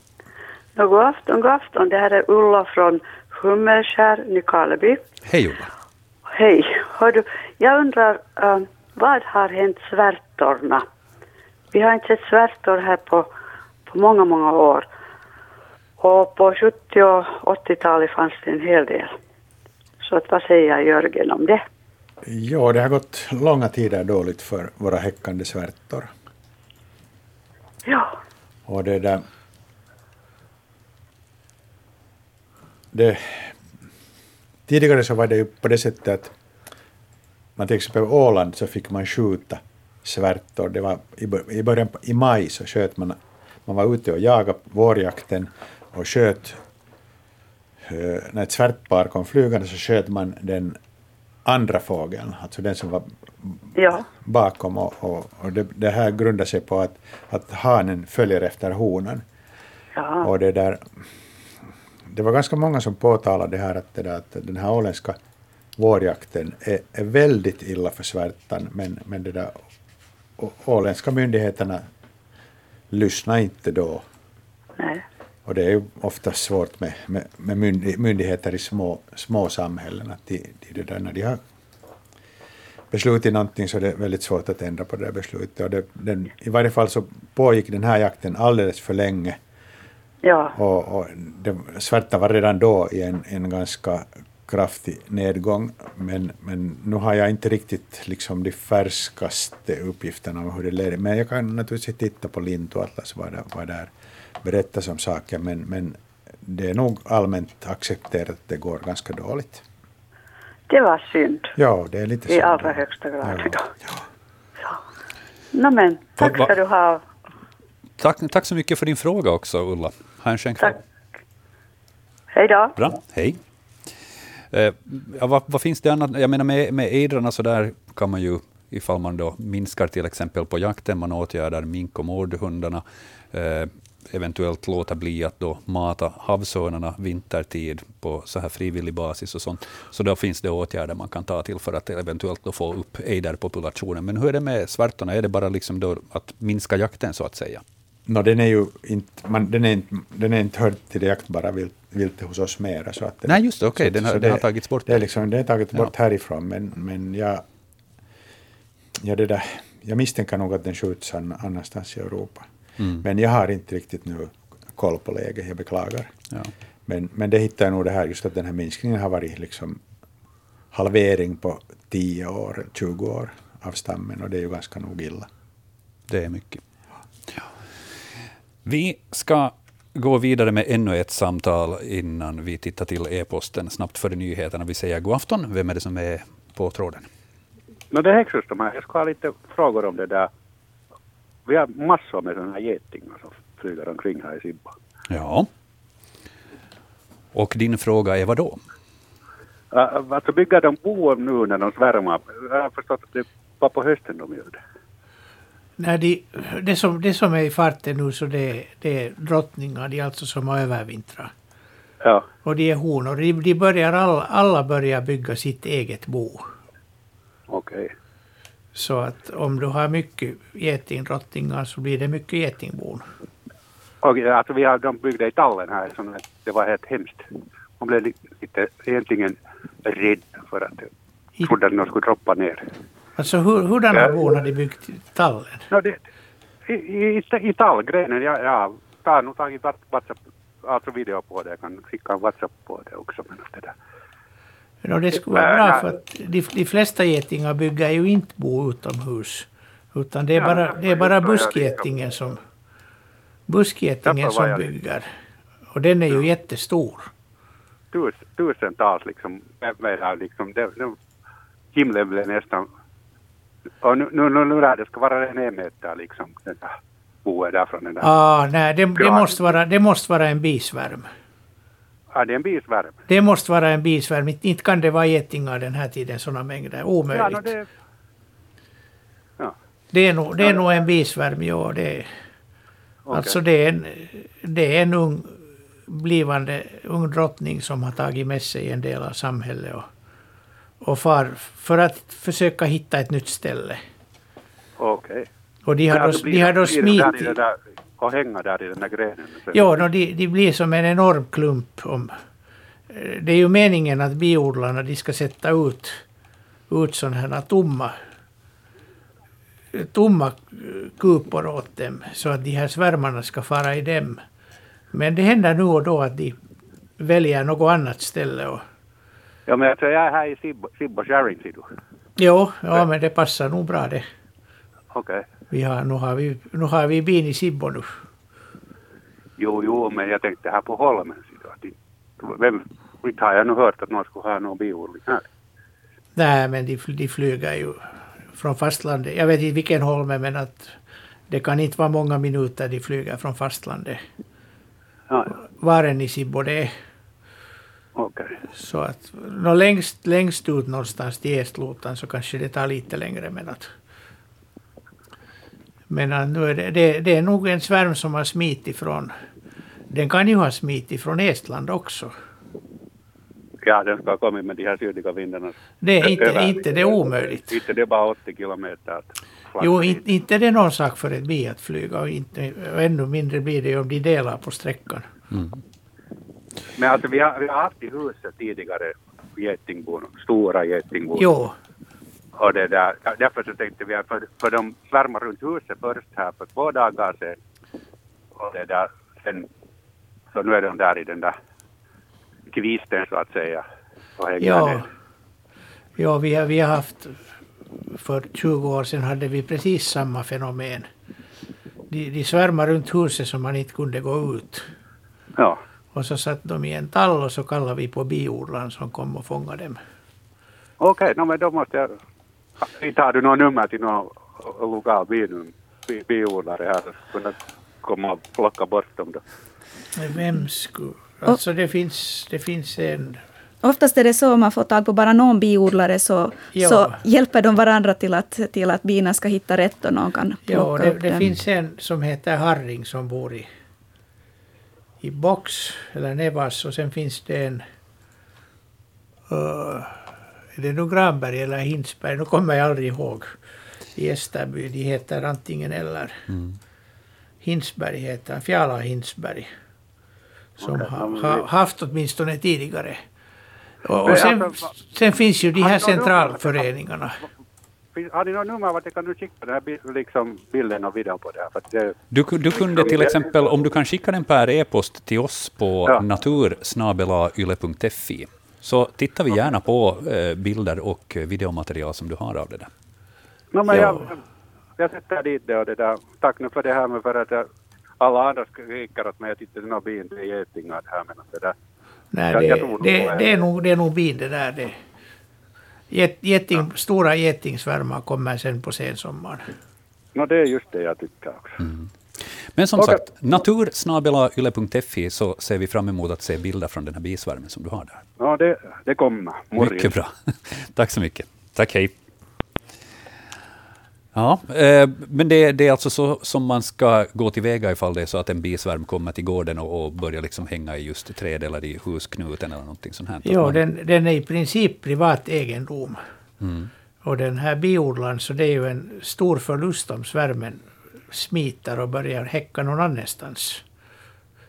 Ja, god afton, god afton. Det här är Ulla från Hummelskär, Nykarleby. Hej Ulla. Hej. Hör du, jag undrar, eh, vad har hänt svärtorna? Vi har inte sett svärtor här på, på många, många år. Och på 70 och 80-talet fanns det en hel del. Så att, vad säger Jörgen om det? Ja, det har gått långa tider dåligt för våra häckande svärtor. Ja, Och det där... Det, tidigare så var det ju på det sättet att man till exempel på Åland så fick man skjuta svärtor. Det var i, bör- i början i maj så sköt man, man var ute och jagade vårjakten och sköt eh, när ett svärtpar kom flygande så sköt man den andra fågeln, alltså den som var ja, bakom och, och, och det, det här grundar sig på att, att hanen följer efter honan. ja. Och det där, det var ganska många som påtalade det här att, det där, att den här åländska vårjakten är, är väldigt illa för svärtan, men, men det där, å- åländska myndigheterna lyssnar inte då. Nej. Och det är ju ofta svårt med, med, med myndi- myndigheter i små, små samhällen. Att de, de, där, när de har beslutat någonting så är det väldigt svårt att ändra på det beslutet. Och det, den, I varje fall så pågick den här jakten alldeles för länge. Ja, Och, och det, svarta var redan då i en, en ganska kraftig nedgång. Men, men nu har jag inte riktigt liksom de färskaste uppgifterna om hur det leder. Men jag kan naturligtvis titta på Lintuatlas vad där, vad där berättas om saker. Men, men det är nog allmänt accepterat att det går ganska dåligt. det var synd. Ja, det är lite I så. allra högsta grad. Ja. Ja. Nå men, tack ska du ha. Tack, tack så mycket för din fråga också Ulla. Ha en skön kväll. Hej då. Bra, hej. Eh, ja, vad, vad finns det annat? Jag menar med, med ejdrarna så där kan man ju, ifall man då minskar till exempel på jakten, man åtgärdar mink och mårdhundarna, eh, eventuellt låta bli att då mata havsörnarna vintertid på så här frivillig basis och sånt. Så då finns det åtgärder man kan ta till för att eventuellt då få upp ejderpopulationen. Men hur är det med svärtorna? Är det bara liksom då att minska jakten så att säga? No, den är ju inte, man, den är inte, den är inte hörd till det jaktbara vilt, viltet hos oss mera. Så att det, Nej, just det, okej, så- den har- den har tagits bort. Det är, liksom, det är tagits bort Ja. härifrån, men, men jag, ja, det där, jag misstänker nog att den skjuts an, annanstans i Europa. Mm. Men jag har inte riktigt nu koll på läget, jag beklagar. Ja. Men, men det hittar jag nog det här, just att den här minskningen har varit liksom halvering på 10 år, 20 år av stammen och det är ju ganska nog illa. Det är mycket. Vi ska gå vidare med ännu ett samtal innan vi tittar till e-posten snabbt före nyheterna. Vi säger god afton. Vem är det som är på tråden? No det är Häggström här. Jag ska ha lite frågor om det där. Vi har massor med sådana här getingar som flyger omkring här i Sibba. Ja. Och din fråga är vad då? Uh, alltså bygger de bo nu när de svärmar? Jag har förstått att det var på hösten de gör det. Nej, de, det, som, det som är i farten nu så det, det är drottningar, de alltså som har övervintrat. Ja, Och de är honor. De, de börjar alla, alla börjar bygga sitt eget bo. okej. Så att om du har mycket getingdrottningar så blir det mycket getingbon. Okej, alltså vi har de byggde i tallen här, så det var helt hemskt. Man blev li- lite egentligen rädd för att trodde att de skulle droppa ner. Alltså hur, hurdana bon har de byggt i tallen? No, det, i, i, I tallgrenen, jag, jag har nog tagit Whats- WhatsApp, alltså video på det. Jag kan skicka en WhatsApp på det också. Men det där. Ja, det skulle vara bra för att de, de flesta getingar bygger ju inte bo utomhus. Utan det är Ja, bara, det är bara buskgetingen som, buskgetingen som bygger. Och den är ju jättestor. Tus, tusentals liksom, liksom, det, det, himlen blev nästan... Och nu, nu, nu, nu lär det ska vara en meter liksom, den där boet där från den där. Ah, nej, det, det, Ja. måste vara, det måste vara en bisvärm. Ja, det är en bisvärm. Det måste vara en bisvärm. Inte kan det vara getingar den här tiden, sådana mängder. Omöjligt. Ja, no, det, Det är nog, det är nog en bisvärm, ja. Det, är- okej. Alltså det är en, det är en ung blivande ung drottning som har tagit med sig en del av samhället och, och far för att försöka hitta ett nytt ställe. Okej. Och de har då, alltså, de har då smitit... och hänga där i den där grenen. Ja, no, de, de blir som en enorm klump. Om, eh, det är ju meningen att biodlarna de ska sätta ut, ut sådana här tomma, tomma eh, kupor åt dem så att de här svärmarna ska fara i dem. Men det händer nu och då att de väljer något annat ställe. Och, Ja, men alltså, jag är här i Sibbo, Sibbo Sharing, ser du. jo, ja, men det passar nog bra det. Okej. Vi har, nu, har vi, nu har vi bin i Sibbo nu. Jo, jo, men jag tänkte här på Holmen. Vem, inte har jag nu hört att någon skulle ha någon biodling här. Nej, men de, de flyger ju från fastlandet. Jag vet inte vilken holme, men att det kan inte vara många minuter de flyger från fastlandet. Ja. Var än i Sibbo det är. Okej. Så att nå längst, längst ut någonstans till Estlotan så kanske det tar lite längre. Men att, men att nu är det, det, det är nog en svärm som har smitit från... Den kan ju ha smitit från Estland också. Ja, den ska ha kommit med de här sydliga vindarna. Det är inte, Över- inte det är omöjligt. Inte det är bara 80 kilometer Jo, hit. inte, inte det är någon sak för ett bi att flyga och, inte, och ännu mindre blir det om de delar på sträckan. Men alltså vi har, vi har haft i huset tidigare getingbon, stora getingbon. Jo, Och det där, därför så tänkte vi att för, för de svärmar runt huset först här för två dagar sedan. Och det där, sen, så nu är de där i den där kvisten så att säga. Och ja. ner. ja vi, har, vi har haft... För 20 år sedan hade vi precis samma fenomen. De, de svärmar runt huset som man inte kunde gå ut. Ja, Och så satt de i en tall och så kallade vi på biodlaren som kom och fångade dem. okej, no, men då måste jag... Inte har du något nummer till någon lokal binum, bi, biodlare här så kunna komma och plocka bort dem då. Men vem skulle... Alltså det finns, det finns en... Oftast är det så om man får tag på bara någon biodlare så, Ja. så hjälper de varandra till att, till att bina ska hitta rätt och någon kan Ja, plocka det, upp det dem. finns en som heter Harring som bor i, i Box eller Nevas och sen finns det en uh, är det nog Granberg eller Hinsberg, nu kommer jag aldrig ihåg. I Esterby, de heter antingen eller. Hinsberg heter han, Fjala Hinsberg. Som har, har haft åtminstone tidigare. Och, och sen, sen finns ju de här centralföreningarna. Har ni något nummer vart jag kan nu skicka den här liksom bilden och videon på det här? Det, Du, du kunde till exempel, om du kan skicka den per e-post till oss på Ja. natursnabelayle.fi, så tittar vi gärna på eh, bilder och eh, videomaterial som du har av det där. no, men Ja. jag, jag sätter dit det och det där. Tack nu för det här med för att jag, alla andra skriker åt mig att inte det är någon bin, det är getingar det här men att det där. Nej, det, jag det. det, är nog, det är nog bin det där. Det. Get, geting, Stora getingsvärmar kommer sen på sensommaren. No det är just det jag tycker också. Men som Okej. sagt, natursnabelayle.fi så ser vi fram emot att se bilder från den här bisvärmen som du har där. No, det, det kommer. Morgon. Mycket bra. Tack så mycket. Tack, hej. Ja, eh, men det, det är alltså så som man ska gå tillväga ifall det är så att en bisvärm kommer till gården och, och börjar liksom hänga i just träd eller i husknuten eller någonting sånt här. Man- den, den är i princip privat egendom. Mm. Och den här biodlaren, så det är ju en stor förlust om svärmen smiter och börjar häcka någon annanstans.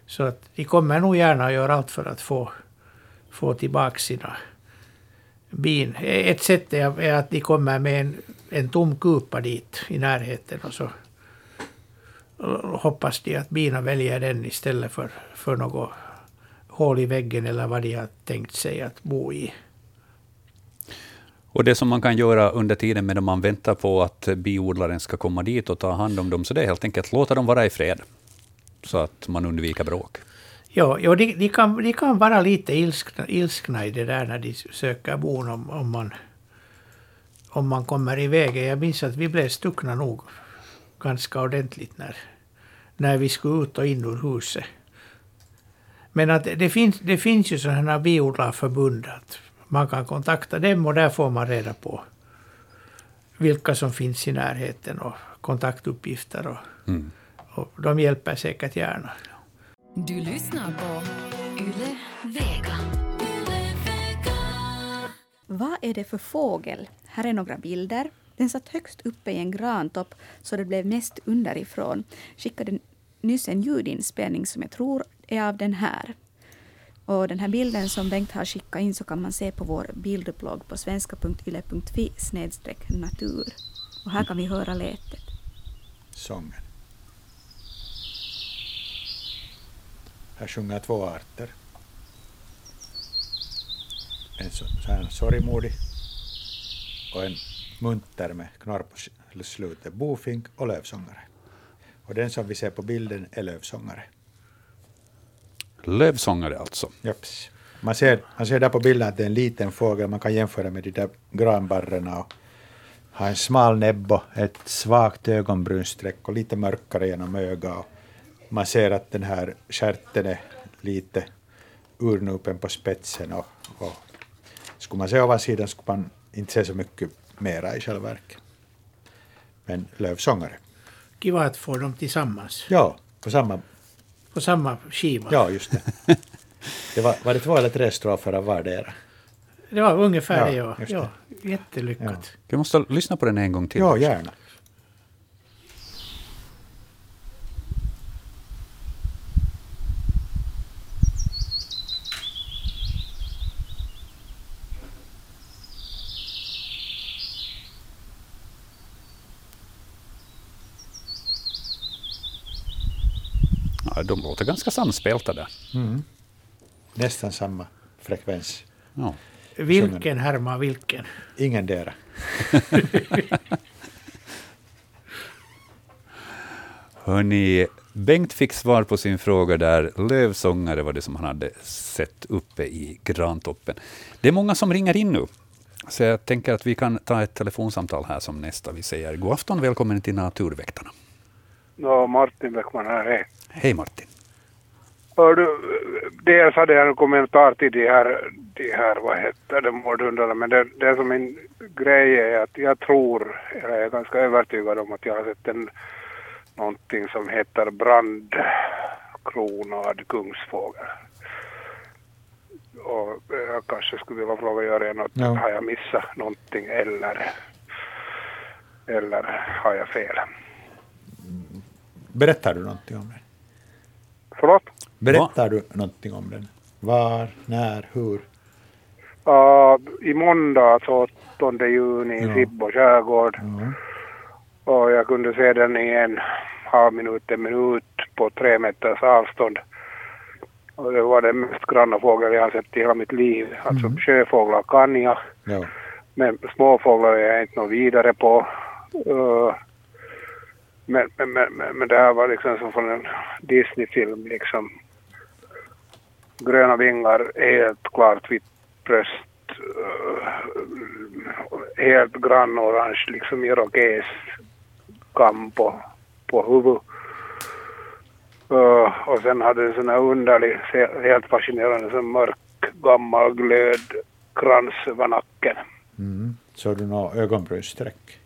Så att de kommer nog gärna att göra allt för att få, få tillbaka sina bin. Ett sätt är att de kommer med en, en tom kupa dit i närheten och så hoppas de att bina väljer den istället för, för något hål i väggen eller vad de har tänkt sig att bo i. Och det som man kan göra under tiden medan man väntar på att biodlaren ska komma dit och ta hand om dem, så det är helt enkelt låta dem vara i fred. Så att man undviker bråk. Ja, ja de, de, kan, de kan vara lite ilskna, ilskna i det där när de söker bon om, om, man, om man kommer iväg. Jag minns att vi blev stuckna nog ganska ordentligt när, när vi skulle ut och in ur huset. Men att det, finns, det finns ju sådana biodlarförbund att man kan kontakta dem och där får man reda på vilka som finns i närheten och kontaktuppgifter. Och, Mm. och de hjälper säkert gärna. Du lyssnar på Yle Vega. Vad är det för fågel? Här är några bilder. Den satt högst uppe i en grantopp så det blev mest underifrån. Skickade nyss en ljudinspelning som jag tror är av den här. Och den här bilden som Bengt har skickat in så kan man se på vår bildblogg på svenska.yle.fi natur. Och här kan vi höra lätet. sången. Här sjunger jag två arter. En så, så här sorgmodig och en munter med knorr på slutet. Bofink och lövsångare. Och den som vi ser på bilden är lövsångare. Lövsångare alltså. Japs. Man ser, man ser där på bilden att det är en liten fågel. Man kan jämföra med de där granbarrarna. Och har en smal näbb och ett svagt ögonbrynsträck och lite mörkare genom ögat. Och Man ser att den här stjärten är lite urnupen på spetsen. Och, och skulle man se ovansidan skulle man inte se så mycket mera i själva verket. Men lövsångare. Kiva att få dem tillsammans Ja, på samma... på samma skiva. Ja, just det. det var, var det två eller tre strofer av vardera? Det var ungefär Ja, det, ja. ja. Jättelyckat. Vi måste lyssna på den en gång till. Ja, gärna. Ja, de låter ganska samspelta där. Nästan samma frekvens. Ja. Vilken härmar vilken? Ingen dera. Hörni, Bengt fick svar på sin fråga där. Lövsångare var det som han hade sett uppe i grantoppen. Det är många som ringer in nu. Så jag tänker att vi kan ta ett telefonsamtal här som nästa. Vi säger god afton, välkommen till Naturväktarna. Ja, Martin Bäckman här, hej. Hej Martin. Hör du, dels hade jag en kommentar till de här, de här vad heter det, mordhundarna, men det, det som min grej är att jag tror, eller jag är ganska övertygad om att jag har sett en, någonting som heter brandkronad kungsfågel. Och jag kanske skulle vilja fråga Jörgen, att Ja. har jag missat någonting eller, eller har jag fel? Berättar du någonting om den? Förlåt? Berättar du någonting om den? Var, när, hur? Uh, I måndags 8 juni i Ja. Sibbo skärgård. Ja. Och jag kunde se den i en halv minut, en minut på tre meters avstånd. Och det var den mest granna fågel jag har sett i hela mitt liv. Alltså sjöfåglar kan jag, Ja. men småfåglar är jag inte något vidare på. Uh, men, men, men, men, men det här var liksom som från en Disney-film liksom. Gröna vingar, helt klart vitt bröst, uh, helt grannorange, liksom irokes kam på, på huvudet. Uh, och sen hade den sån här underlig, helt fascinerande, sån mörk gammal glödkrans över nacken. Mm. Såg du några ögonbrynssträck?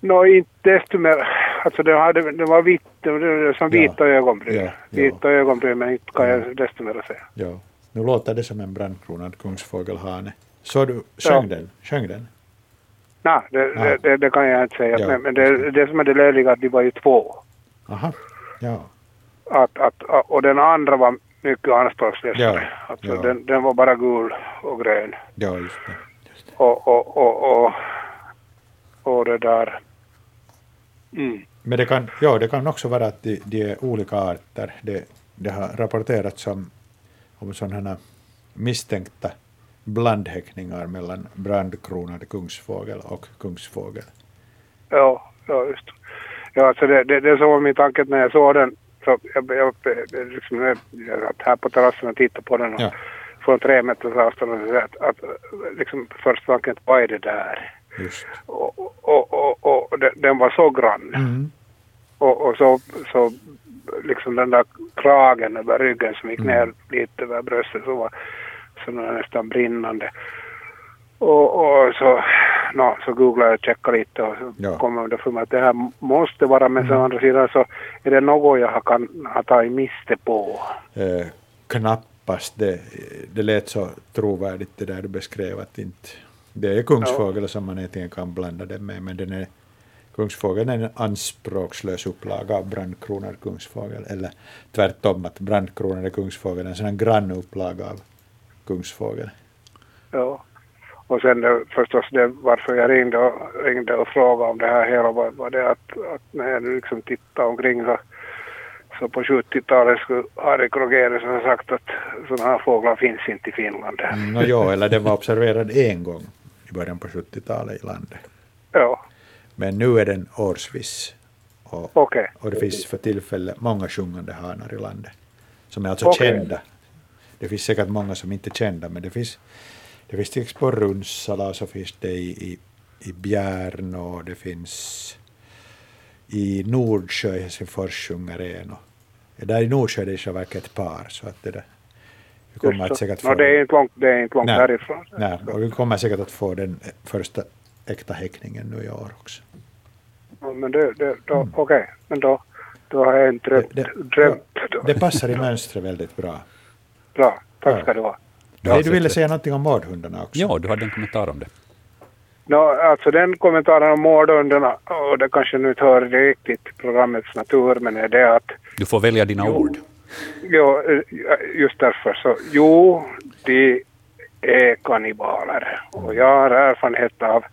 Nå, inte desto mer. Alltså det, hade, det var vitt, det som Ja. vita ögonbryn. Ja, ja. Vita ögonbryn, men inte kan jag desto mer säga. Ja. Nu låter det som en brandkronad kungsfågelhane. Så du sjöng Ja. den? Sjöng den? Nej, det, Ja. det, det, det kan jag inte säga. Ja. Men, men det, det som är det löjliga att de var ju två. Aha. Ja. Att, att, och den andra var mycket anspråkslösare. Ja, Alltså ja. Den, den var bara gul och grön. Ja, just det. Och, och, och, och, och det där... Mm. Men det kan, ja, det kan också vara att de, de är olika arter. Det, det har rapporterats om, om sådana misstänkta blandhäckningar mellan brandkronad kungsfågel och kungsfågel. Ja, ja just. Ja, alltså det, det, det som var min tanke när jag såg den. Så jag, jag, liksom, jag, jag här på terrassen och tittade på den och Ja. från tre meters avstånd och att, att liksom först tanken, vad är det där? Just. Och, och, och, och den, var så grann. Mm. Och, och så, så liksom den där kragen över ryggen som gick Mm. ner lite över bröstet så var så var nästan brinnande. Och, och så, no, så googlade jag och checkade lite och så Ja. kom jag underfund med att det här måste vara, men Mm. å andra sidan så är det något jag har, kan, har tagit miste på. Eh, knappast. Det, det lät så trovärdigt det där du beskrev att inte... Det är kungsfågel som man egentligen kan blanda det med, men den är, kungsfågeln är en anspråkslös upplaga av brandkronad kungsfågel, eller tvärtom att brandkronade kungsfågel är en sån här grann upplaga av kungsfågel. Ja. Och sen det, förstås det, varför jag ringde och, ringde och frågade om det här hela var, var det att, att när jag nu liksom tittade omkring så, så på 70-talet skulle Harry Krogerius ha sagt att sådana här fåglar finns inte i Finland. Mm, no, jo, eller den var observerad en gång i början på 70-talet i landet. Ja, Men nu är den årsvis. Och, okej. och det finns för tillfället många sjungande hanar i landet. Som är alltså Okej. kända. Det finns säkert många som inte är kända, men det finns, det finns till exempel på Runsala, så finns det i, i, i Bjärn och det finns i Nordsjö i Helsingfors sjunger en. Och, där i Nordsjö är det i själva verket ett par, så att det där. Vi kommer att säkert det. No, det är inte långt, det är inte långt Nej. härifrån. Nej, och vi kommer säkert att få den första äkta häckningen nu i år också. Ja, Men det, det, då, okej, men då, då har jag inte drömt. Det- det- drömt då. Det passar i mönstret väldigt bra. Bra, tack Ja. ska du ha. Du du ville säga någonting om mårdhundarna också? Ja, du hade en kommentar om det. No, alltså den kommentaren om mårdhundarna, och det kanske nu inte hör riktigt programmets natur, men är det att Du får välja dina ord. Jo, eh, just därför så, jo, de är kannibaler. Och jag har erfarenhet av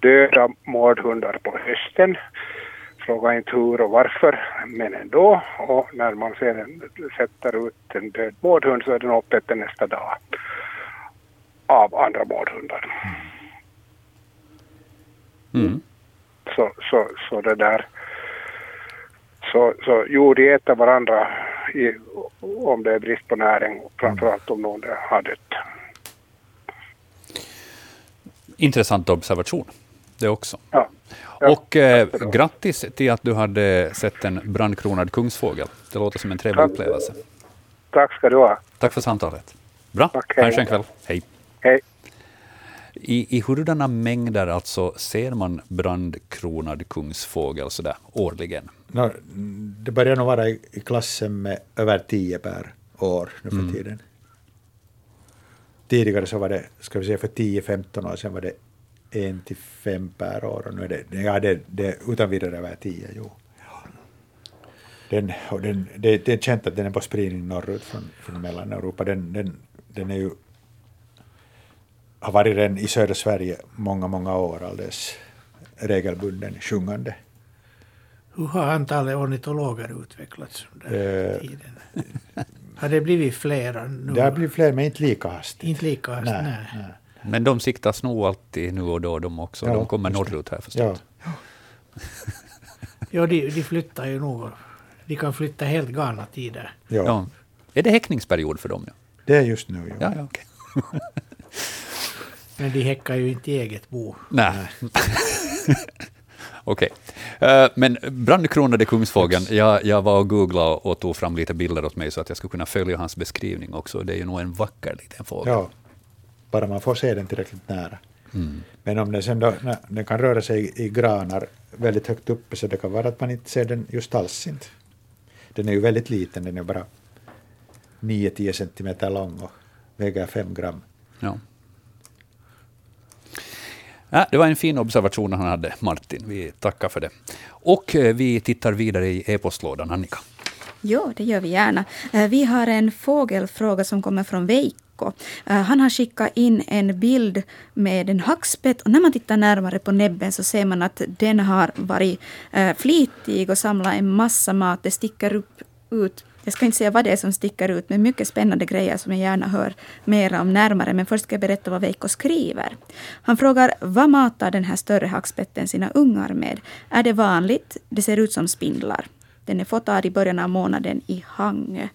döda mårdhundar på hösten. Fråga inte hur och varför, men ändå. Och när man sedan sätter ut en död mårdhund så är den uppäten nästa dag av andra mårdhundar. Mm. Så, så, så det där. Så, så jo, de äter varandra i, om det är brist på näring, framförallt om någon har dött. Intressant observation, det också. Ja. Ja, Och eh, grattis till att du hade sett en brandkronad kungsfågel. Det låter som en trevlig upplevelse. Tack ska du ha. Tack för samtalet. Bra, ha en skön kväll. Hej. Hej. I, I hurdana mängder alltså ser man brandkronad kungsfågel sådär årligen? Nå, det börjar nog vara i, i klassen med över tio per år nu för Mm. tiden. Tidigare så var det, ska vi säga för 10-15 år sedan var det en till fem per år och nu är det, ja, det, det utan vidare över tio, jo. Den, och den, det, det är känt att den är på spridning norrut från, från Mellaneuropa. Den, den, den är ju, har varit den i södra Sverige många, många år alldeles regelbunden sjungande. Hur har antalet ornitologer utvecklats under Eh, tiden? Har det blivit flera nu? Det har blivit fler, men inte lika hastigt. Inte lika hastigt, Nej, nej. nej. Men de siktas nog alltid nu och då de också. Ja, de kommer norrut här förstås. Ja, Ja, de, de flyttar ju nog. De kan flytta helt galna tider. ja. Ja. Är det häckningsperiod för dem? Ja, det är just nu. Ja. ja, ja. Men de häckar ju inte i eget bo. Nej. Okej. Eh, Men brandkronade kungsfågeln, jag, jag var och googlade och tog fram lite bilder åt mig så att jag skulle kunna följa hans beskrivning också. Det är ju nog en vacker liten fågel. Ja, bara man får se den tillräckligt nära. Mm. Men om den sen då, när den kan röra sig i, i granar väldigt högt uppe så det kan vara att man inte ser den just alls inte. Den är ju väldigt liten, den är bara 9-10 centimeter lång och väger 5 gram. Ja. Ja, det var en fin observation han hade, Martin. Vi tackar för det. Och eh, vi tittar vidare i e-postlådan, Annika. Ja, det gör vi gärna. Eh, vi har en fågelfråga som kommer från Veikko. Eh, han har skickat in en bild med en hackspett och när man tittar närmare på näbben så ser man att den har varit flitig och samlat en massa mat. Det sticker upp ut jag ska inte säga vad det är som sticker ut, men mycket spännande grejer som jag gärna hör mer om närmare. Men först ska jag berätta vad Veikko skriver. Han frågar, vad matar den här större hackspetten sina ungar med? Är det vanligt? Det ser ut som spindlar. Den är fotad i början av månaden i Hangö.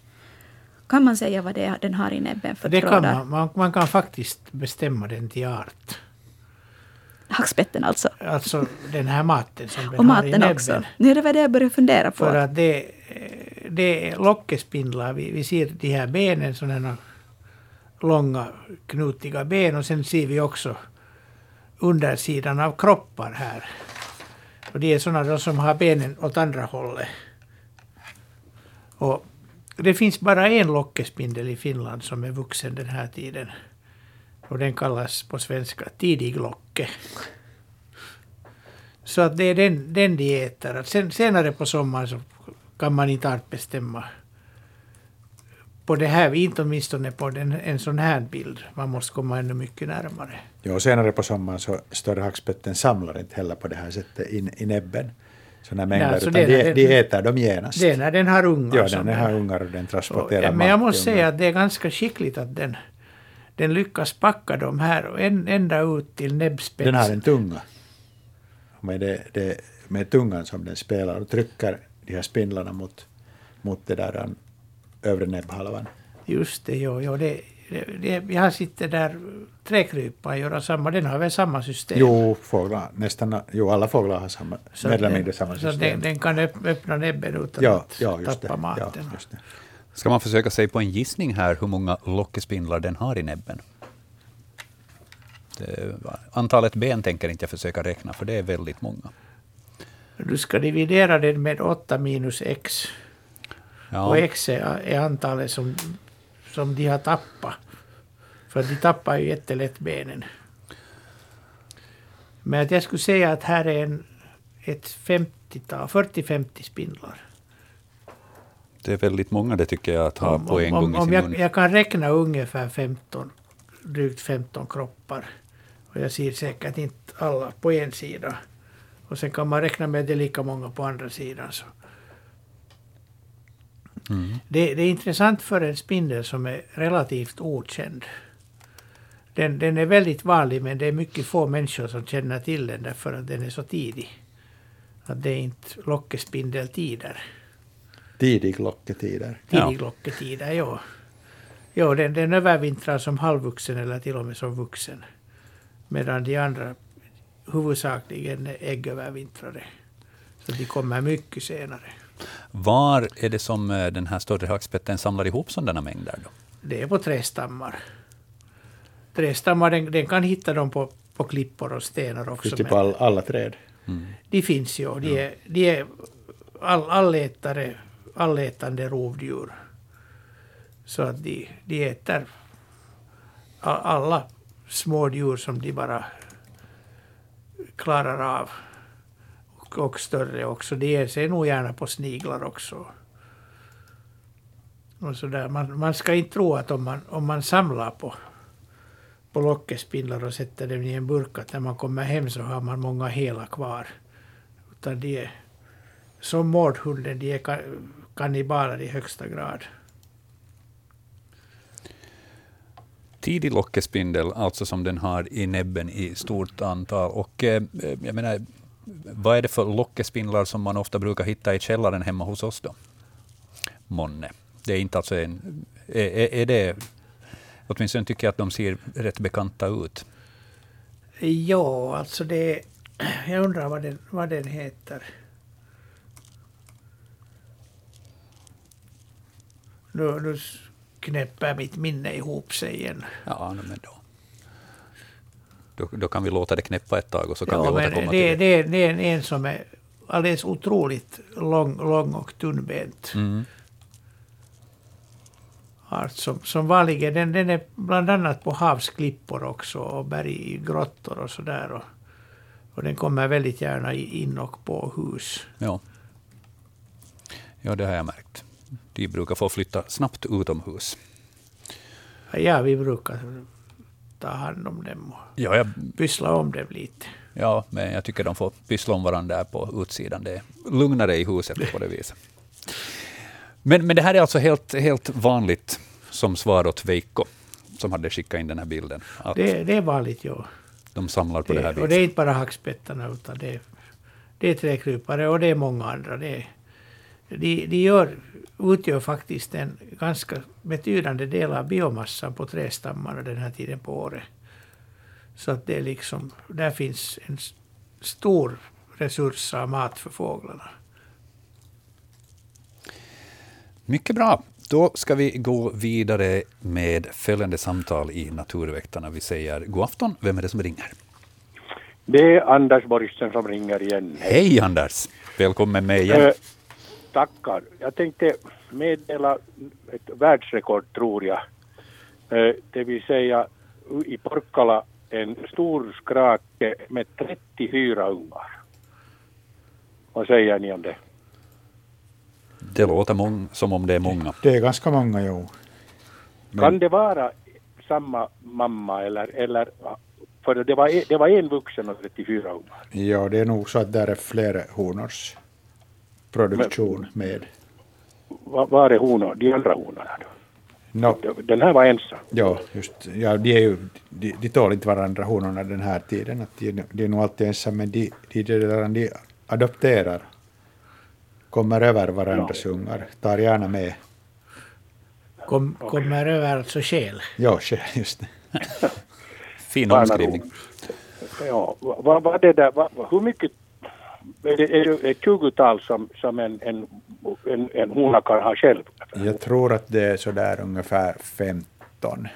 Kan man säga vad det är den har i näbben för Det kan trådar? man, man. Man kan faktiskt bestämma den till art. Hackspetten alltså. Alltså den här maten som den Och har i maten näbben. också. Nu är det vad jag börjar fundera på. För att det, det är lockespindlar. Vi, vi ser de här benen, sådana långa knutiga ben och sen ser vi också undersidan av kroppar här. Och det är sådana då som har benen åt andra hållet. Och det finns bara en lockespindel i Finland som är vuxen den här tiden. Och den kallas på svenska tidiglocke. Så att det är den, den de äter. Att sen, senare på sommaren så kan man inte alls bestämma på det här, inte åtminstone på den, en sån här bild. Man måste komma ännu mycket närmare. Ja, och senare på sommaren så större hackspetten samlar inte heller på det här sättet in i näbben. Sådana mängder, Nej, så utan de, när de den- äter dem genast. Det är när den har ungar. ja, den har ungar och den transporterar Och, men jag måste säga att det är ganska skickligt att den, den lyckas packa dem här och en, ända ut till näbbspetsen. Den har en tunga. Med, det, det, med tungan som den spelar och trycker de här spindlarna mot, mot det där um, övre näbbhalvan. Just det, jo, jo, det, det, det, jag har sett det där träkrypan göra samma, den har väl samma system. Jo, fåglar, nästan, jo, alla fåglar har samma, Så mer eller mindre samma Så system. den, den kan öpp- öppna näbben utan ja, att ja, just tappa det. maten. Ja, just det. Ska man försöka sig på en gissning här hur många lockespindlar den har i näbben? Det, antalet ben tänker inte jag försöka räkna, för det är väldigt många. Du ska dividera den med 8 minus x. Ja. Och x är, är antalet som, som de har tappat. För de tappar ju jättelätt benen. Men att jag skulle säga att här är en, ett 50-tal, 40-50 spindlar. Det är väldigt många det tycker jag att ha Om- på en om, gång i om sin jag, mun. jag kan räkna ungefär 15, drygt 15 kroppar. Och jag ser säkert inte alla på en sida. Och sen kan man räkna med det är lika många på andra sidan. Så. Mm. Det, det är intressant för en spindel som är relativt okänd. Den, den är väldigt vanlig men det är mycket få människor som känner till den därför att den är så tidig. Att det är inte lockespindeltider. Tidig locketider. Ja. Tidiglocketider, ja. Jo, den, den övervintrar som halvvuxen eller till och med som vuxen. Medan de andra huvudsakligen är äggövervintrare. Så de kommer mycket senare. Var är det som eh, den här större hackspetten samlar ihop sådana mängder? Då? Det är på trästammar. Trästammar, den, den kan hitta dem på, på klippor och stenar också. Finns det på all, alla träd? Mm. De finns ju. De är, de är all, allätare, allätande rovdjur. Så att de, de äter alla små djur som de bara klarar av. Och, och större också. De ger sig nog gärna på sniglar också. och sådär. Man, man ska inte tro att om man, om man samlar på, på lockespindlar och sätter dem i en burk att när man kommer hem så har man många hela kvar. Utan de är som mårdhunden, de är kannibaler i högsta grad. Tidig lockespindel, alltså som den har i näbben i stort antal. Och eh, jag menar, vad är det för lockespindlar som man ofta brukar hitta i källaren hemma hos oss då? Månne. Det är inte alltså en... Är, är, är det... Åtminstone tycker jag att de ser rätt bekanta ut. Ja, alltså det... Jag undrar vad den, vad den heter. Nu, nu knäpper mitt minne ihop sig igen. Ja, men då. Då, då kan vi låta det knäppa ett tag och så kan Ja, vi återkomma det, till det. det, det är en, en som är alldeles otroligt lång, lång och tunnbent. Mm. art som, som vanligen, den, den är bland annat på havsklippor också och berggrottor och sådär. Och, och den kommer väldigt gärna in och på hus. Ja. ja, det har jag märkt. De brukar få flytta snabbt utomhus. Ja, vi brukar ta hand om dem och Ja, jag, pyssla om dem lite. ja, men jag tycker de får pyssla om varandra där på utsidan. Det är lugnare i huset på det viset. Men, men det här är alltså helt, helt vanligt som svar åt Veikko, som hade skickat in den här bilden. Det, det är vanligt, ja. de samlar på det, här Det, och viset. det är inte bara hackspettarna, utan det är, det är träkrypare och det är många andra. Det de, de gör, utgör faktiskt en ganska betydande del av biomassan på trädstammarna den här tiden på året. Så att det är liksom, där finns en stor resurs av mat för fåglarna. Mycket bra. Då ska vi gå vidare med följande samtal i Naturväktarna. Vi säger god afton. Vem är det som ringer? Det är Anders Borgsten som ringer igen. Hej Anders! Välkommen med igen. Tackar. Jag tänkte meddela ett världsrekord tror jag. Eh, det vill säga i Porkkala en stor skrake med 34 ungar. Vad säger ni om det? Det låter som om det är många. Det är ganska många, jo. Kan det vara samma mamma eller, eller för det var, det var en vuxen och 34 ungar. Ja, det är nog så att där är flera honors produktion med. Var, är honor, de andra honorna då? No, Den här var ensam. ja, just, ja, de, är ju, de, de tål inte varandra honorna den här tiden. Att de, de är nog alltid ensamma, men de, de, de, de, adopterar, kommer över varandras ungar, tar gärna med. Kom, Kommer över alltså själ. Ja, ske- just det. Fin omskrivning. Ja, vad var det där, vad, hur mycket, är det, är det ett tjugotal som, som en, en, en, en hona kan ha själv? Jag tror att det är sådär ungefär 15.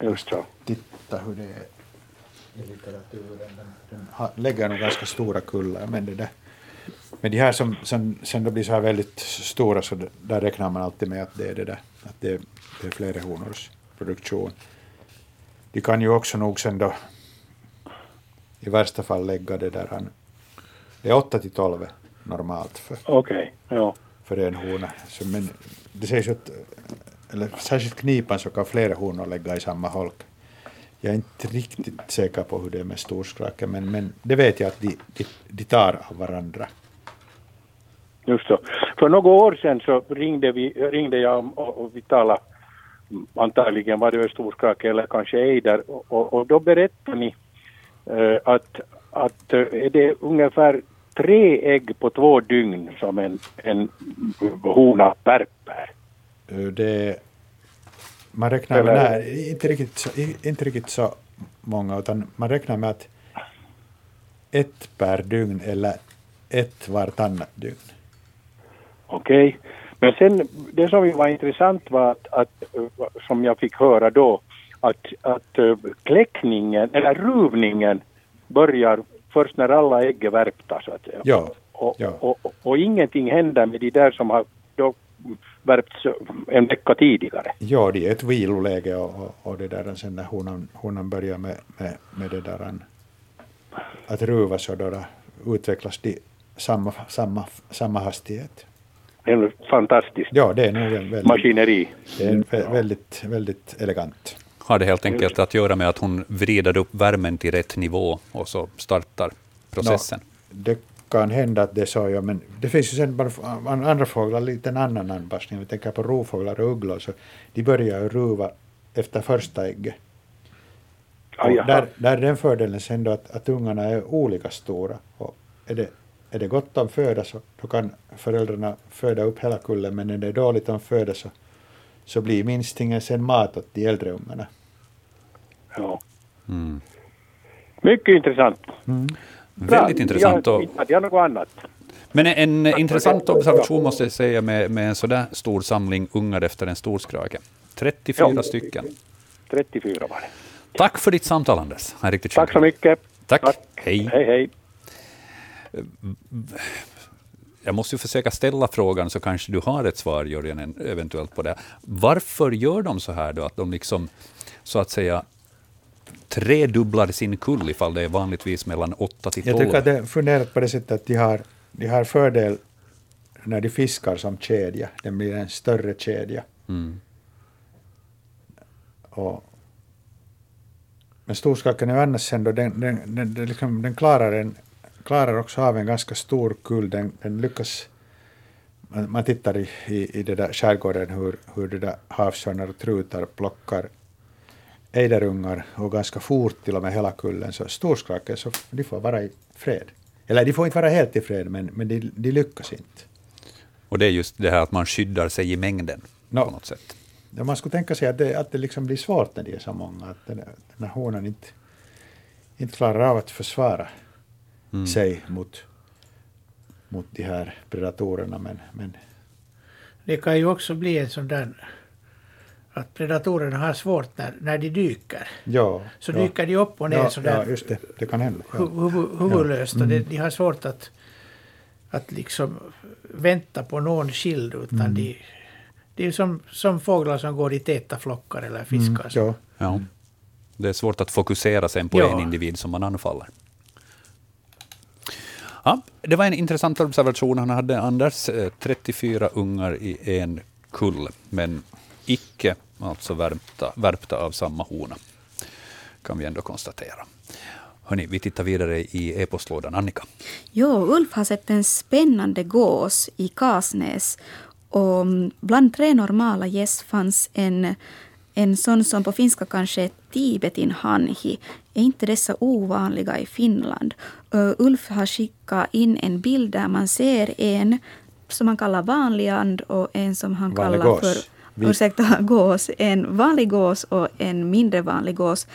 Just så. Titta hur det är i litteraturen. Den, lägger nog ganska stora kullar, men det där men de här som sen, sen då blir så här väldigt stora så där räknar man alltid med att det är det där, att det, är- det är flera honors produktion. De kan ju också nog sen då i värsta fall lägga det där han, det är 8 till 12 normalt för, Okej, ja. för en hona. Så, men det sägs att, eller särskilt knipan så kan flera honor lägga i samma holk. Jag är inte riktigt säker på hur det är med storskraken, men, men det vet jag att de, de, de tar av varandra. Just så. För några år sedan så ringde, vi, ringde jag och, och vi talade, antagligen var det Östorskake eller kanske Eider, och, och, och då berättade ni eh, att, att är det ungefär tre ägg på två dygn som en, en hona värper. Eh, Det, man räknar med, nej, inte, riktigt så, inte riktigt så många, utan man räknar med att ett per dygn eller ett vartannat dygn. Okej. Men sen det som var intressant var att, att som jag fick höra då att, att eh, kläckningen eller ruvningen börjar först när alla ägg är värpta så att säga. Ja, Och, ja. och, och, och ingenting händer med de där som har då värpts en vecka tidigare. Ja, det är ett viloläge och, och, det där sen när honan, honan börjar med, med, med det där att ruva så då, utvecklas de samma, samma, samma hastighet. en fantastisk Ja, det är nog en väldigt, maskineri. det är väldigt, väldigt elegant. Har det helt enkelt att göra med att hon vrider upp värmen till rätt nivå och så startar processen? Det kan hända att det är så, ja, men det finns ju sen bara andra fåglar, lite en annan anpassning. Vi tänker på rovfåglar och ugglor, så de börjar ju ruva efter första ägget. Ah, Och där, där är den fördelen sen då att, att ungarna är olika stora. Och är, det, är det gott om föda så då kan föräldrarna föda upp hela kullen, men när det är dåligt om föda så, så blir minstingen sen mat åt de äldre ungarna. Ja. Mm. Mycket intressant. Väldigt intressant. Jag, Och, jag något annat. men en intressant observation måste jag säga med, med en sådär stor samling ungar efter en storskrake. 34 Ja. stycken. 34 var det. Tack för ditt samtal, Anders. Riktigt Tack så mycket. Tack. Tack. Hej. Hej, hej. Jag måste ju försöka ställa frågan, så kanske du har ett svar, Jörgen, en- eventuellt på det. Varför gör de så här då, att de liksom, så att säga, tredubblar sin kull ifall det är vanligtvis mellan 8 till Jag 12? tycker att det funderat på det sättet att de har, de har fördel när de fiskar som kedja. Den blir en större kedja. Mm. Och, men storskaken är annars sen då, den, den, den, den, liksom, den klarar, en, klarar också av en ganska stor kull. Den, den lyckas, man, man tittar i, i, i det där skärgården hur, hur det där havsörnar och trutar plockar ejderungar och ganska fort till och med hela kullen. Så storskraken, så de får vara i fred. Eller de får inte vara helt i fred, men, men de, de lyckas inte. Och det är just det här att man skyddar sig i mängden No. på något sätt. Ja, man skulle tänka sig att det, att det liksom blir svårt när de är så många, att den, den här honan inte, inte klarar av att försvara Mm. sig mot, mot de här predatorerna. Men, men Det kan ju också bli en sån där att predatorerna har svårt när, när de dyker. ja, Så ja, dyker de upp och ner ja, sådär ja, just det, det kan hända. Ja. hu- huvud, huvudlöst. Och Mm. det, de har svårt att, att liksom vänta på någon skild utan Mm. de, det är som, som fåglar som går i täta flockar eller fiskar. Mm, ja. Ja. Det är svårt att fokusera sen på Ja. en individ som man anfaller. Ja, det var en intressant observation han hade, Anders. Eh, 34 ungar i en kull, men icke alltså värpta, värpta av samma hona, kan vi ändå konstatera. Hörni, vi tittar vidare i e-postlådan. Annika? Jo, Ulf har sett en spännande gås i Kasnäs. Och bland tre normala gäss fanns en, en sån som på finska kanske är tibetin hanhi. Är inte dessa ovanliga i Finland? Ö, Ulf har skickat in en bild där man ser en som han kallar vanlig and och en som han Vanlig kallar för Vi- ursäkta, gås. En vanlig gås och en mindre vanlig gås.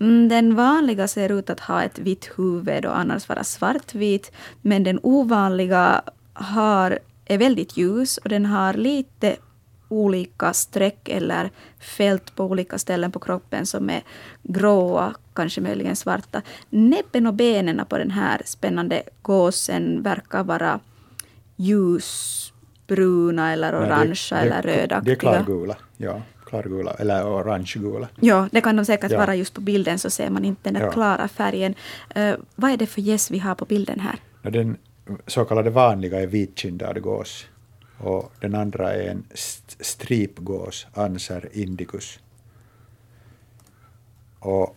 Mm, Den vanliga ser ut att ha ett vitt huvud och annars vara svartvit. Men den ovanliga har, är väldigt ljus och den har lite olika streck eller fält på olika ställen på kroppen som är gråa, kanske möjligen svarta. Näbben och benen på den här spännande gåsen verkar vara ljusbruna eller orangea eller Det är rödaktiga. klargula, ja, klargula, eller orangegula. Ja, det kan de säkert Ja. vara just på bilden så ser man inte den Ja. klara färgen. Eh, vad är det för gäss vi har på bilden här? Den så kallade vanliga är vitkindad gås och den andra är en st- stripgås, Anser indicus. Och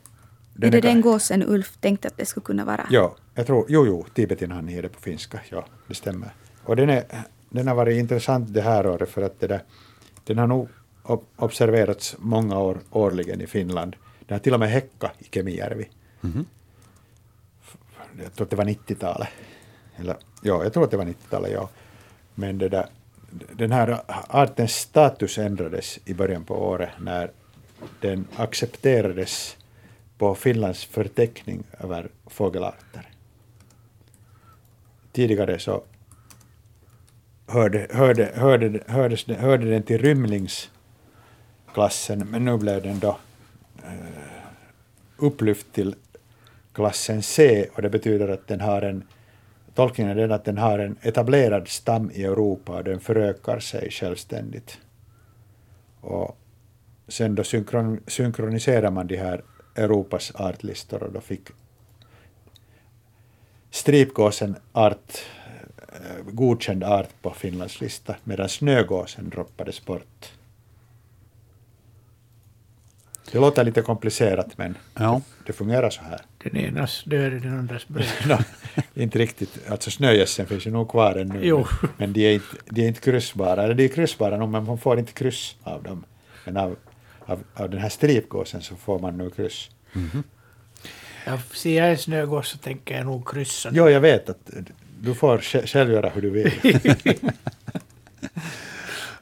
är det ka- den gåsen Ulf tänkte att det skulle kunna vara? Ja, jag tror, jo, jo, tibetinhan är det på finska, ja, det stämmer. Och den, är, den har varit intressant det här året för att det där, den har nog ob- observerats många år årligen i Finland. Den har till och med häckat i Kemijärvi. Mhm. Jag tror att det var 90-talet. Eller, ja, jag tror att det var 90-talet, ja. Men det där, den här artens status ändrades i början på året när den accepterades på Finlands förteckning över fågelarter. Tidigare så hörde, hörde, hörde, hördes, den- hörde den till rymlingsklassen, men nu blev den då eh, upplyft till klassen C och det betyder att den har en Tolkningen är den att den har en etablerad stam i Europa och den förökar sig självständigt. Och sen då synkron, synkroniserar man de här Europas artlistor och då fick stripgåsen art, eh, godkänd art på Finlands lista, medan snögåsen droppades bort. Det låter lite komplicerat, men Ja. det fungerar så här. Den enas död är den andras bröd. No, inte riktigt. Alltså snögässen finns ju nog kvar ännu. Jo. Men de är inte, de är inte kryssbara. Eller de är kryssbara nog, men man får inte kryss av dem. Men av, av, av den här stripgåsen så får man nog kryss. Jag ser jag en snögås så tänker jag nog kryssa. Jo, jag vet att du får sj- själv göra hur du vill.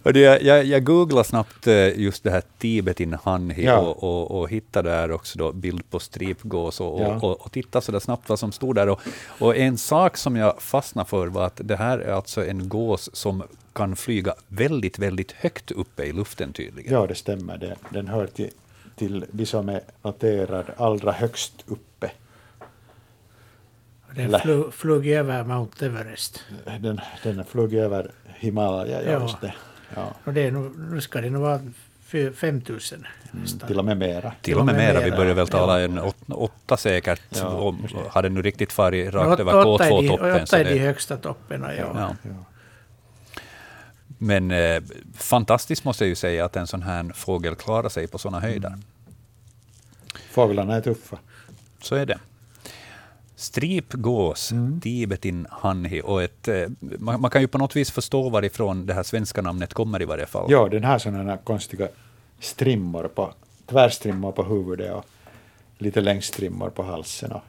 Och det, jag, jag googlade snabbt eh, just det här Tibetin Hanhi Ja. och, och, och hittade där också då bild på stripgås och, Ja. och, och, och tittade så där snabbt vad som stod där. Och, och en sak som jag fastnade för var att det här är alltså en gås som kan flyga väldigt, väldigt högt uppe i luften tydligen. ja, det stämmer. Det, den hör till, till de som är noterad allra högst uppe. Den flög, flög över Mount Everest. Den, den flög över Himalaya, ja, Ja. just det. Ja, Och det är nog, nu ska det nog vara fy- 5000 nästan. till och med mera. Till och med mera, vi börjar väl Ja. tala en åtta, åtta säkert, Ja, och just det. nu riktigt farit rakt Åt- över åtta de- K2-toppen. Åtta är de högsta topparna, ja. Ja. Ja. Men eh, fantastiskt måste jag ju säga att en sån här fågel klarar sig på såna höjder. Fåglarna är tuffa. Så är det. Stripgås, Mm. Tibetin Hanhi. Och ett, eh, man, man kan ju på något vis förstå varifrån det här svenska namnet kommer i varje fall. Ja, den har sådana här konstiga strimmor på, tvärstrimmor på huvudet och lite längstrimmor på halsen. Och,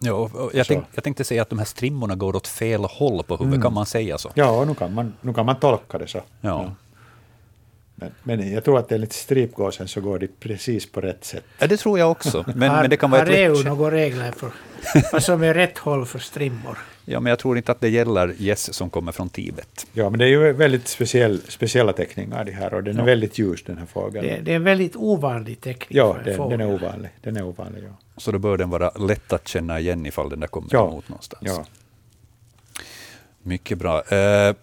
Ja, och, jag, tänk, jag tänkte säga att de här strimmorna går åt fel håll på huvudet, Mm. kan man säga så? ja, nu kan, man, nu kan man tolka det så. Ja. Men, men jag tror att enligt stripgåsen så går det precis på rätt sätt. Ja, det tror jag också. Men, har, men det kan vara har ett EU några regler för vad som är rätt håll för strimmor? Ja, men jag tror inte att det gäller gäss som kommer från Tibet. Ja, men det är ju väldigt speciell, speciella teckningar det här och den Ja. är väldigt ljus den här fågeln. Det, det är en väldigt ovanlig teknik ja, för en den, fågel. den är ovanlig. Den är ovanlig, ja. Så då bör den vara lätt att känna igen ifall den där kommer Ja. emot någonstans. ja. Mycket bra. Eh,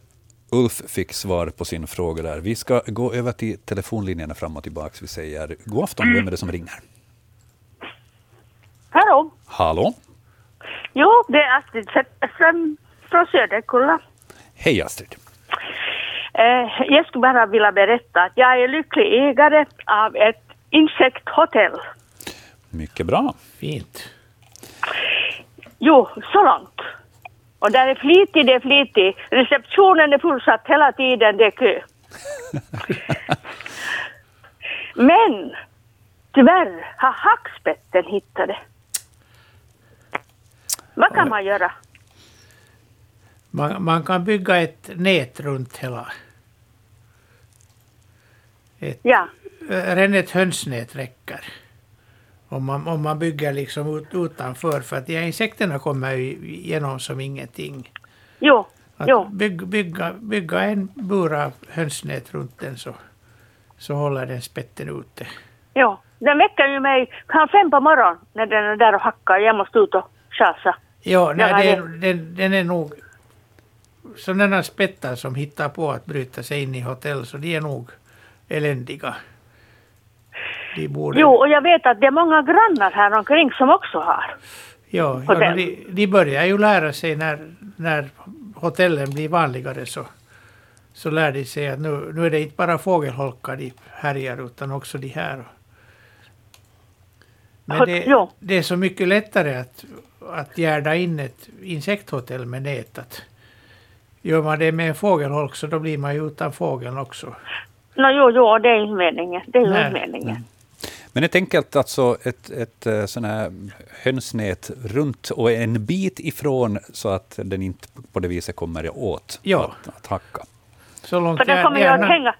Ulf fick svar på sin fråga där. Vi ska gå över till telefonlinjerna fram och tillbaka. Vi säger god afton, vem är det som ringer? Hallå? Hallå? Jo, det är Astrid Zetterström från Söderkulla. Hej Astrid. Eh, jag skulle bara vilja berätta att jag är lycklig ägare av ett insekthotell. Mycket bra. Fint. Jo, så långt. Och där är flitig, det är flitig. Receptionen är fullsatt hela tiden, det är kö. Men tyvärr har hackspetten hittat det. Vad kan man göra? Man, man kan bygga ett nät runt hela. Ett, Ja, redan ett hönsnät räcker. Om man, om man bygger liksom ut, utanför, för att de här insekterna kommer ju igenom som ingenting. jo, Att jo. bygg, bygga, bygga en bur av hönsnät runt den så, så håller den spetten ute. Jo, den väcker ju mig halv fem på morgonen när den är där och hackar. Jag måste ut och chasa. Ja, nej, Ja, det- är- den, den är nog sådana spettar som hittar på att bryta sig in i hotell, så de är nog eländiga. De borde... Jo, och jag vet att det är många grannar här omkring som också har. ja, ja, de, de börjar ju lära sig när, när hotellen blir vanligare så, så lär de sig att nu, nu är det inte bara fågelholkar de härjar utan också de här. Men det, det är så mycket lättare att, att gärda in ett insekthotell med nät. Att gör man det med en fågelholk så då blir man ju utan fågeln också. Nå, jo, jo, det är ju meningen. Det är ju meningen. Men ett enkelt alltså ett, ett eh, sån här hönsnät runt och en bit ifrån så att den inte på det viset kommer åt Ja. att, att hacka. Så långt För den kommer ju att hänga,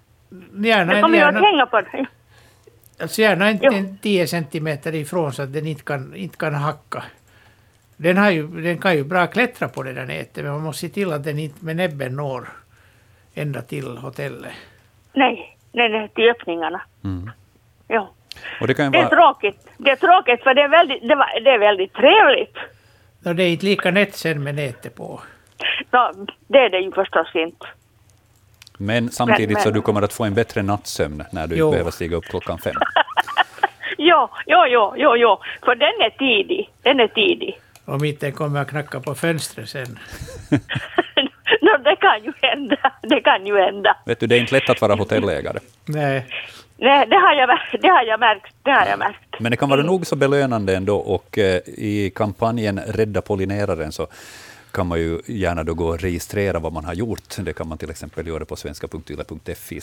gärna, den kommer ju att gärna, hänga på det. alltså gärna en, en 10 centimeter ifrån så att den inte kan, inte kan hacka. Den, har ju, den kan ju bra klättra på det där nätet men man måste se till att den inte med näbben når ända till hotellet. Nej, nej, nej, till öppningarna. Mm. Jo. Och det kan ju Det är tråkigt. Det är tråkigt för det är väldigt, det var, det är väldigt trevligt. Och det är inte lika nätt sen med nätet på. Nå, det är det ju förstås inte. men samtidigt Men- så men- du kommer att få en bättre nattsömn när du Jo. behöver stiga upp klockan fem. Jo, jo, jo, jo, jo. För den är tidig. Den är tidig. Om inte den kommer att knacka på fönstret sen. det kan ju hända. Det kan ju hända. Vet du, det är inte lätt att vara hotellägare. Nej. Nej, det har jag, det har jag märkt. Det har jag märkt. Men det kan vara nog så belönande ändå och eh, i kampanjen Rädda pollineraren så kan man ju gärna då gå och registrera vad man har gjort. Det kan man till exempel göra på svenska.yle.fi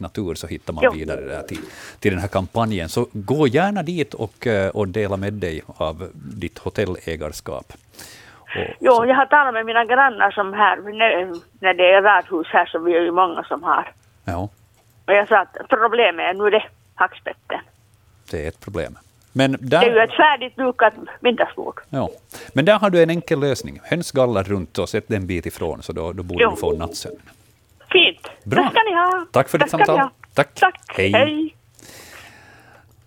natur, så hittar man Jo. vidare där till, till den här kampanjen. Så gå gärna dit och, eh, och dela med dig av ditt hotellägarskap. Och, Jo, jag har talat med mina grannar som här, när, när det är radhus här så vi är ju många som har. ja, Och jag sa att problemet är nu det, hackspetten. det är ett problem. Men Det är ju där, ett färdigt dukat middagsbord. ja. Men där har du en enkel lösning. Hönsgallar runt och sätt den en bit ifrån, så då, då borde Jo. du få nattsömn. Fint. Bra. Det ska ni ha. Tack för ditt samtal. Tack. Tack. Hej. Hej.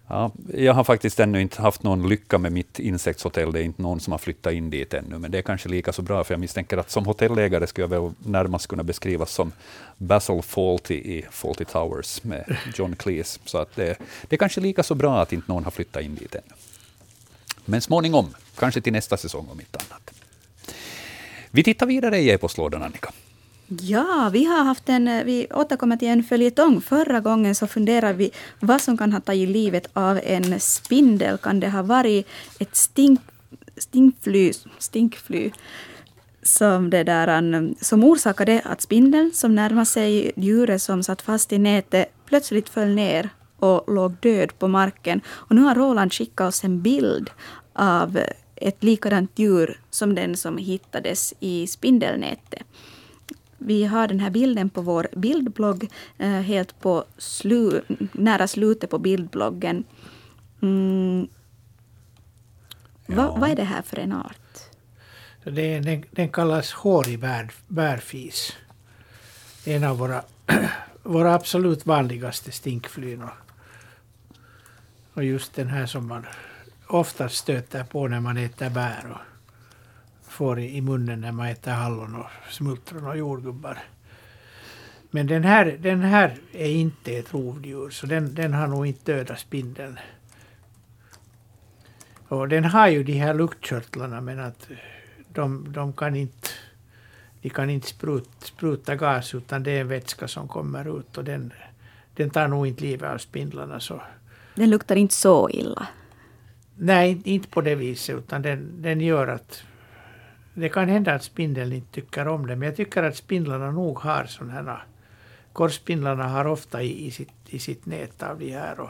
Ja, jag har faktiskt ännu inte haft någon lycka med mitt insektshotell. Det är inte någon som har flyttat in dit ännu, men det är kanske lika så bra, för jag misstänker att som hotellägare skulle jag väl närmast kunna beskrivas som Basil Fawlty i Fawlty Towers med John Cleese. Så att det, det är kanske lika så bra att inte någon har flyttat in dit ännu. Men småningom, kanske till nästa säsong om inte annat. Vi tittar vidare i e-postlådan, Annika. Ja, vi har haft en, eh, vi återkommer till en följetong. Förra gången så funderade vi vad som kan ha tagit livet av en spindel. Kan det ha varit ett stink, stinkfly, stinkfly som, det där, um, som orsakade att spindeln som närmade sig djuret som satt fast i nätet plötsligt föll ner och låg död på marken. Och nu har Roland skickat oss en bild av ett likadant djur som den som hittades i spindelnätet. Vi har den här bilden på vår bildblogg, eh, helt på slu, nära slutet på bildbloggen. Mm. Va, vad är det här för en art? Det är, den, den kallas hårig bär, bärfis. Det är en av våra, våra absolut vanligaste stinkflyn. Och, och just den här som man oftast stöter på när man äter bär och får i, munnen när man äter hallon och smultron och jordgubbar. Men den här, den här är inte ett rovdjur, så den, den har nog inte dödat spindeln. Och den har ju de här luktkörtlarna men att de, de kan inte de kan inte sprut, spruta gas utan det är en vätska som kommer ut och den, den tar nog inte livet av spindlarna. Så. Den luktar inte så illa. Nej, inte på det viset utan den, den gör att det kan hända att spindeln inte tycker om det men jag tycker att spindlarna nog har sådana här Korsspindlarna har ofta i, i, sitt, i sitt nät av de här och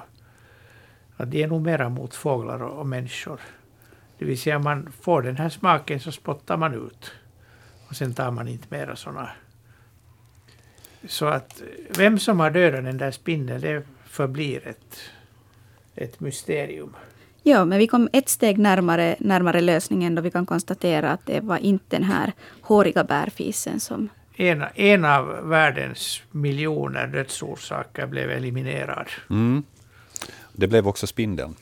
och de är nog mera mot fåglar och, och människor. Det vill säga man får den här smaken så spottar man ut. Och sen tar man inte mera sådana. Så att vem som har dödat den där spindeln det förblir ett, ett mysterium. Ja, men vi kom ett steg närmare, närmare lösningen då vi kan konstatera att det var inte den här håriga bärfisen som... En, en av världens miljoner dödsorsaker blev eliminerad. Mm. Det blev också spindeln.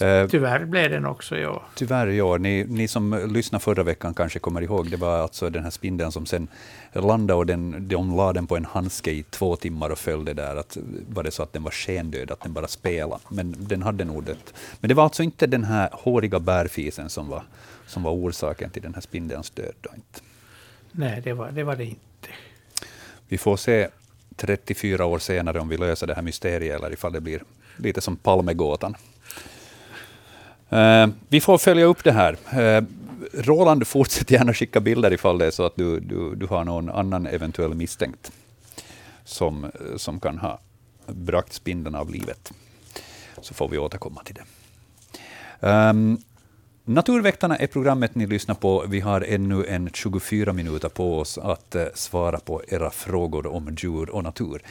Eh, Tyvärr blev den också, ja. Tyvärr, ja. Ni, ni som lyssnade förra veckan kanske kommer ihåg, det var alltså den här spindeln som sen landade och den, de la den på en handske i två timmar och följde där. Att, var det så att den var skendöd, att den bara spelade. Men den hade nog dött. Men det var alltså inte den här håriga bärfisen som var, som var orsaken till den här spindelns död. Då inte. Nej, det var, det var det inte. Vi får se 34 år senare om vi löser det här mysteriet eller ifall det blir lite som Palmegåtan. Eh, vi får följa upp det här. Eh, Roland, fortsätt gärna skicka bilder ifall det är så att du, du, du har någon annan eventuell misstänkt som, som kan ha bragt spindeln av livet. Så får vi återkomma till det. Um, Naturväktarna är programmet ni lyssnar på. Vi har ännu en 24 minuter på oss att eh, svara på era frågor om djur och natur.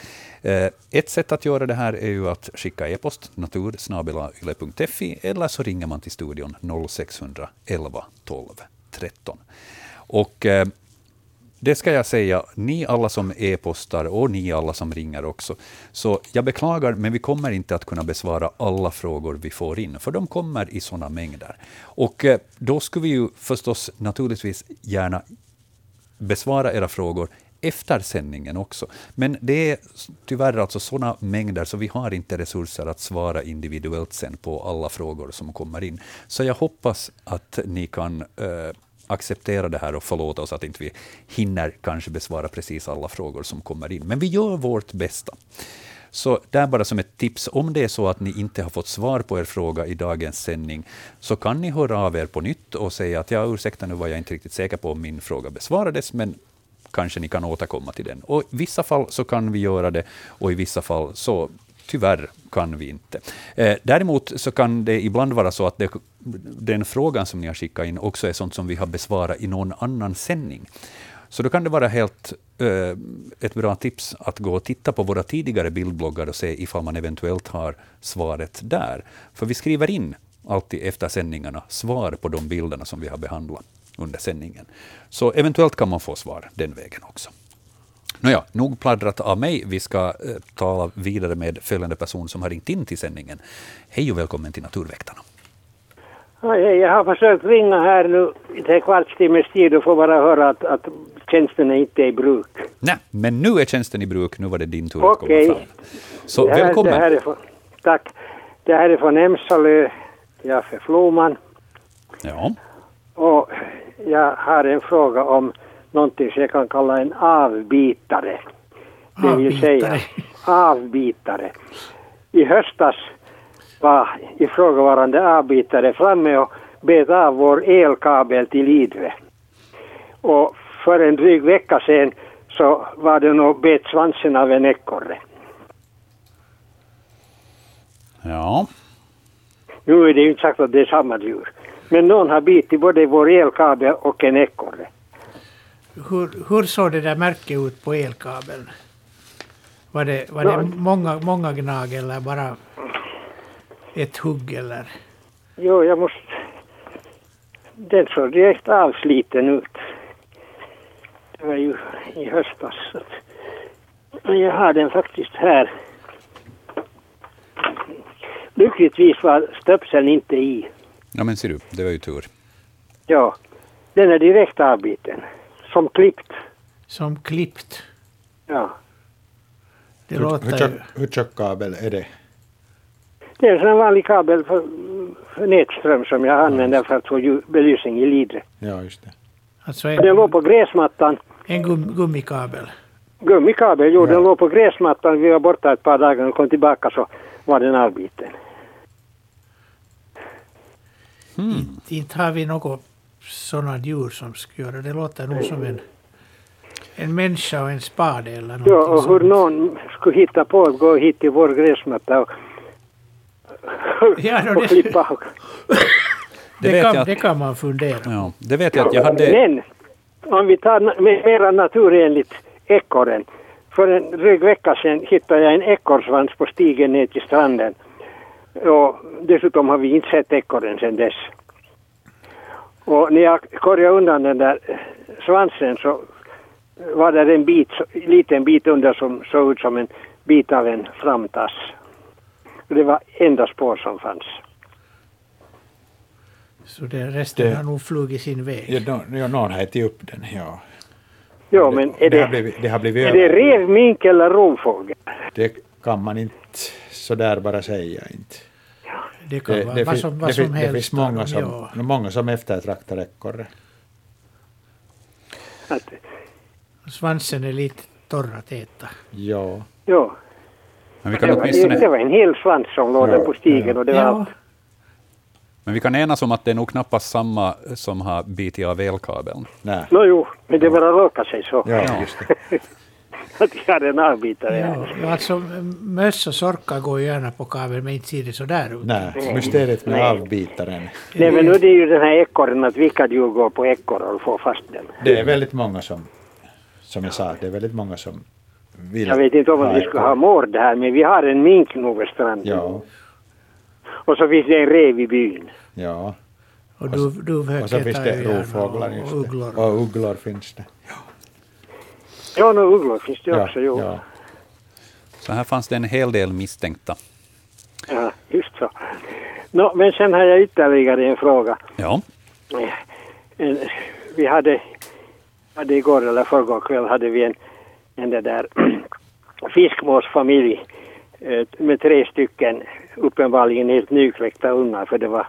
Eh, ett sätt att göra det här är ju att skicka e-post, natursnabelayle.fi, eller så ringer man till studion 0611 12 13. Och eh, det ska jag säga, ni alla som e-postar och ni alla som ringer också. Så jag beklagar, men vi kommer inte att kunna besvara alla frågor vi får in, för de kommer i sådana mängder. Och eh, då skulle vi ju förstås naturligtvis gärna besvara era frågor efter sändningen också. Men det är tyvärr alltså sådana mängder, så vi har inte resurser att svara individuellt sen på alla frågor som kommer in. Så jag hoppas att ni kan eh, acceptera det här och förlåta oss att inte vi hinner kanske besvara precis alla frågor som kommer in. Men vi gör vårt bästa. Så där bara som ett tips, om det är så att ni inte har fått svar på er fråga i dagens sändning, så kan ni höra av er på nytt och säga att ja, ursäkta nu var jag inte riktigt säker på om min fråga besvarades, men kanske ni kan återkomma till den. Och I vissa fall så kan vi göra det, och i vissa fall så tyvärr kan vi inte. Eh, däremot så kan det ibland vara så att det, den frågan som ni har skickat in också är sånt som vi har besvarat i någon annan sändning. Så då kan det vara helt eh, ett bra tips att gå och titta på våra tidigare bildbloggar och se ifall man eventuellt har svaret där. För vi skriver in alltid efter sändningarna svar på de bilderna som vi har behandlat under sändningen. Så eventuellt kan man få svar den vägen också. Nåja, nog pladdrat av mig. Vi ska eh, tala vidare med följande person som har ringt in till sändningen. Hej och välkommen till Naturväktarna. Hej, jag har försökt ringa här nu i en kvarts timmes tid och får bara höra att, att tjänsten är inte i bruk. Nej, men nu är tjänsten i bruk. Nu var det din tur att komma fram. Så det här, välkommen. Det här är från, tack. Det här är från Emsalö, Jaffe Floman. Ja. Och jag har en fråga om någonting som jag kan kalla en avbitare. Det vill säga avbitare. I höstas var ifrågavarande avbitare framme och bet av vår elkabel till Idre. Och för en dryg vecka sedan så var det nog bet svansen av en ekorre. Ja. Nu är det ju inte sagt att det är samma djur. Men någon har bitit både vår elkabel och en ekorre. Hur, hur såg det där märket ut på elkabeln? Var det, var det många, många gnag eller bara ett hugg eller? Jo, jag måste... Den såg direkt avsliten ut. Det var ju i höstas. Men jag har den faktiskt här. Lyckligtvis var stöpseln inte i. ja, men ser du, det var ju tur. Ja, den är direkt avbiten. Som klippt. Som klippt. Ja. Det Hur, låter hur, ju... tjock, hur tjock kabel är det? Det är en sån vanlig kabel för, för nätström som jag använder för att få belysning i Lidre. Ja, just det. Alltså Den en, låg på gräsmattan. en gum, gummikabel. Gummikabel, jo, den låg på gräsmattan. Vi var borta ett par dagar och kom tillbaka så var den avbiten. Inte, inte har vi något sådana djur som skulle göra det. låter nog som en, en människa och en spade eller någonting Ja, och hur sånt. någon skulle hitta på att gå hit till vår gräsmatta och, Ja, no, och det- klippa av. Det Det, kan, att- det kan man fundera på. Ja, det vet jag att jag hade... Men om vi tar mera naturenligt ekorren. För en dryg vecka sedan hittade jag en ekorrsvans på stigen ner till stranden. Och dessutom har vi inte sett ekorren sedan dess. Och när jag korjade undan den där svansen så var där en bit, en liten bit under som såg ut som en bit av en framtass. Det var enda spår som fanns. Så det, resten Det- har nog flugit sin väg. Ja, nå- ja, någon har ätit upp den, ja. Ja, men är det, har det, blivit, det har blivit är det rev, mink eller rovfågel? Det kan man inte sådär bara säga. Inte. Det kan Det, vara det, vad som, det, vad som fin- det helst. finns många som, Ja. många som eftertraktar ekorre. Svansen är lite torr att äta. Ja. ja. Men vi kan Det var, det, det var en hel svans som låg där på stigen och det var Ja, allt. Men vi kan enas om att det är nog knappast samma som har bitit av elkabeln. Nej. Nå jo, men det bara råkade sig så. Ja, just det. Att jag hade en avbitare. ja, ja, alltså möss och sorkar går ju gärna på kabel men inte ser det så där ut. Nej, mysteriet med avbitaren. Nej men nu är det ju den här ekorren att vilka djur går på ekorrar och får fast den. Det är väldigt många som, som jag sa, det är väldigt många som vill Jag vet inte om vi skulle ha mord här men vi har en mink nog vid stranden. Ja, Och så finns det en rev i byn. ja. Och duv, Och så duvhöket finns har det rovfåglar och, just och ugglor. Och ugglor finns det. Ja, no, ugglor finns det Ja, också, jo. ja. Så här fanns det en hel del misstänkta. Ja, just så. Nå, men sen har jag ytterligare en fråga. Ja. En, vi hade, hade igår eller förrgår kväll hade vi en, en det där fiskmåsfamilj eh, med tre stycken uppenbarligen helt nykläckta ungar för det var,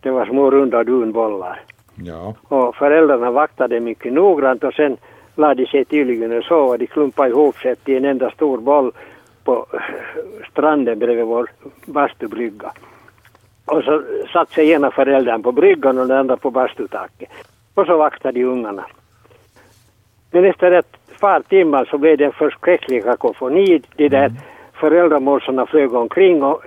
det var små runda dunbollar. Ja. Och föräldrarna vaktade mycket noggrant och sen lade de sig tydligen och sova. De klumpade ihop sig till en enda stor boll på stranden bredvid vår bastubrygga. Och så satt sig ena föräldern på bryggan och den andra på bastutaket. Och så vaktade de ungarna. Men efter ett par timmar så blev det en förskräcklig kakofoni. De där föräldramåsarna flög omkring och,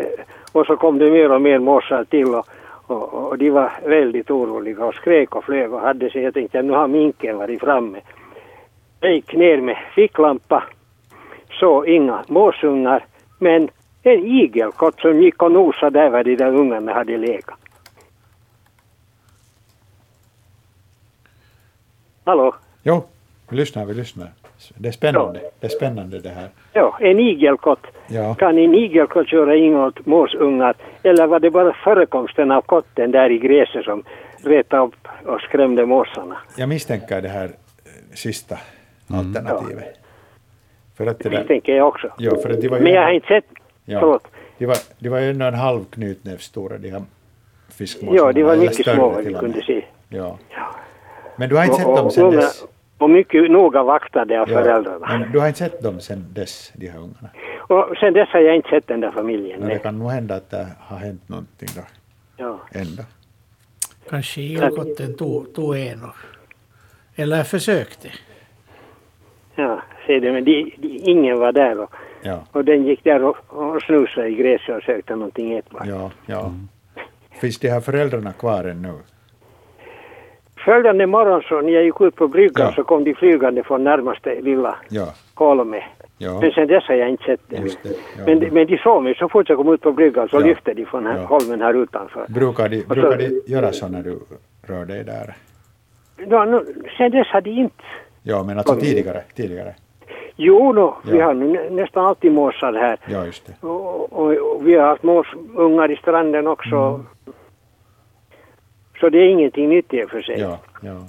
och så kom det mer och mer måsar till och, och, och de var väldigt oroliga och skrek och flög och hade sig. Jag tänkte nu har minken varit framme. Jag gick ner med ficklampa, såg inga måsungar men en igelkott som gick och nosade där var de där ungarna hade legat. Hallå? Jo, vi lyssnar, vi lyssnar. Det är spännande. Det är spännande det här. Ja, en igelkott. Ja. Kan en igelkott köra in åt måsungar? Eller var det bara förekomsten av kotten där i gräset som retade upp och skrämde måsarna? Jag misstänker det här eh, sista alternativet. För att det Det där, misstänker jag också. ja, för att de var ju, Men jag har inte sett... ja, Förlåt. de var, de var ju ändå en halv knytnävs stora de här fiskmåsarna. Ja, de var mycket små, vi och kunde se. Ja. Men du har inte sett Och- dem och sen unga- dess? Och mycket noga vaktade av föräldrarna. Men du har inte sett dem sen dess, de här ungarna? Och sen dess har jag inte sett den där familjen. Men nej. det kan nog hända att det har hänt någonting då, Ja. ändå. Kanske igelkotten tog, tog en och, eller försökte. Ja, ser du, men de, de, ingen var där och, Ja, och den gick där och, och snusade i gräset och sökte någonting ätbart. ja, ja. Finns de här föräldrarna kvar ännu? Följande morgon så när jag gick ut på bryggan Ja. så kom de flygande från närmaste lilla Ja, Kolme. ja. Men sen dess har jag inte sett dem. Ja. Men, de- men de såg mig så fort jag kom ut på bryggan så Ja. lyfte de från här, Ja. holmen här utanför. Brukar de, Och så- brukar de göra så när du rör dig där? Ja, nu, sen dess har de inte. Ja, men alltså tidigare, tidigare. Jo, vi Ja. har nu nä, nästan alltid måsar här. Ja, just det. Och, och, och vi har haft måsungar i stranden också. Så det är ingenting nytt i och för sig. Mm. Ja, ja.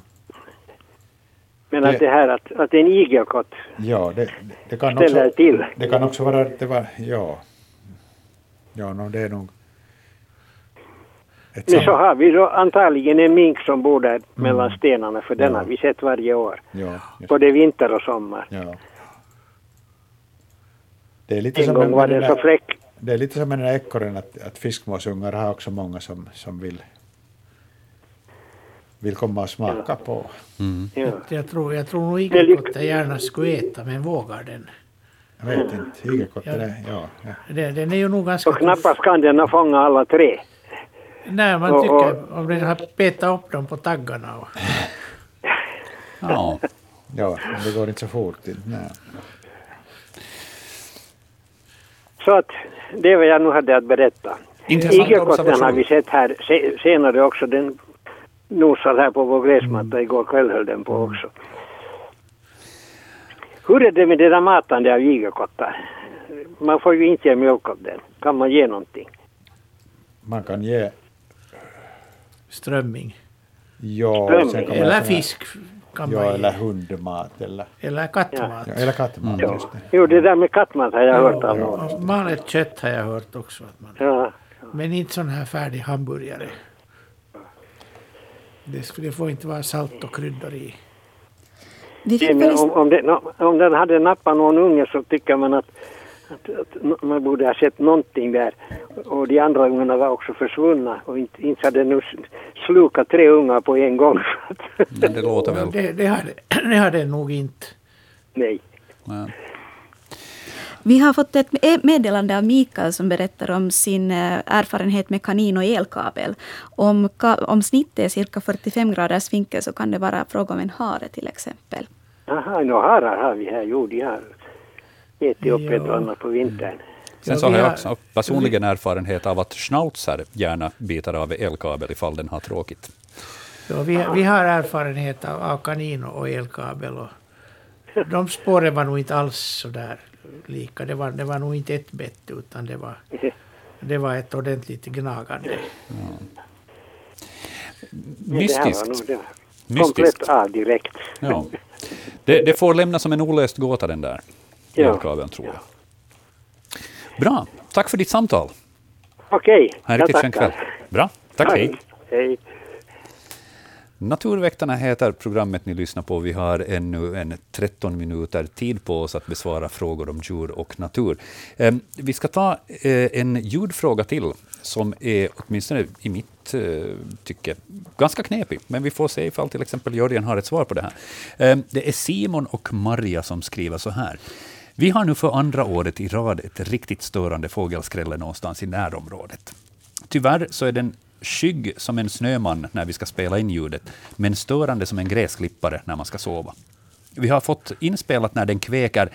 Men att det här att, att en igelkott Ja, det, det kan ställer också... till. Det kan också vara det var... Ja. Ja, no, det är nog... Ett Men så har vi då antagligen en mink som bor där mellan Mm. stenarna för den Ja. har vi sett varje år. Ja, Både vinter och sommar. ja. Det är lite En som gång var den så fräck. Det är lite som med den där ekorren att, att fiskmåsungar har också många som, som vill, vill komma och smaka på. Ja. Jag tror, jag tror nog igelkotten gärna skulle äta, men vågar den? Jag vet inte, igelkotten är... Ja, ja. Den, den är ju nog ganska Och knappast kan den ha fångat alla tre. Nej, man Och- tycker om den har petat upp dem på taggarna. Och, Ja. ja, det går inte så fort. Nej. Så att det är vad jag nu hade att berätta. Igelkotten har vi sett här se, senare också. Den nosade här på vår gräsmatta igår kväll höll den på också. Hur är det med det där matande av igelkottar? Man får ju inte ge mjölk av den. Kan man ge någonting? Man kan ge... strömming. Ja, Strömming. Eller fisk kan Ja, man eller ge. hundmat eller... Eller kattmat. Ja, eller kattmat, Ja. just det. Jo, det där med kattmat har jag hört av Ja, någon. Malet kött har jag hört också. Att man, Ja. men inte sån här färdig hamburgare. Det, skulle, det får inte vara salt och kryddor i. Förresten- om, om, det, om den hade nappat någon unge så tycker man att, att, man borde ha sett någonting där. Och de andra ungarna var också försvunna och inte, inte hade nu s- slukat tre ungar på en gång. Men det låter väl... Det, det, har, det, den nog inte. Nej. Ja. Vi har fått ett meddelande av Mikael som berättar om sin eh, erfarenhet med kanin och elkabel. Om, ka- om snittet är cirka 45 graders vinkel så kan det vara fråga om en hare till exempel. Jaha, några harar har vi här. Jo, de har Ja. och annat på vintern. Sen Ja, så har jag också personligen erfarenhet av att schnauzer gärna biter av elkabel ifall den har tråkigt. Ja, vi, vi har erfarenhet av, av kanin och elkabel. Och de spåren var nog inte alls så där lika. Det var, det var nog inte ett bett utan det var, det var ett ordentligt gnagande. Var Mystiskt. Komplett av direkt. Ja. Det, det får lämnas som en olöst gåta den där Ja. elkabeln, tror jag. Bra. Tack för ditt samtal. Okej, Ha en riktigt kväll. Bra. Tack, hej. Hej. Naturväktarna heter programmet ni lyssnar på. Vi har ännu en 13 minuter tid på oss att besvara frågor om djur och natur. Eh, vi ska ta eh, en ljudfråga till, som är, åtminstone i mitt eh, tycke, ganska knepig. Men vi får se ifall till exempel Jörgen har ett svar på det här. Eh, det är Simon och Maria som skriver så här. Vi har nu för andra året i rad ett riktigt störande fågelskrälle någonstans i närområdet. Tyvärr så är den skygg som en snöman när vi ska spela in ljudet, men störande som en gräsklippare när man ska sova. Vi har fått inspelat när den kväkar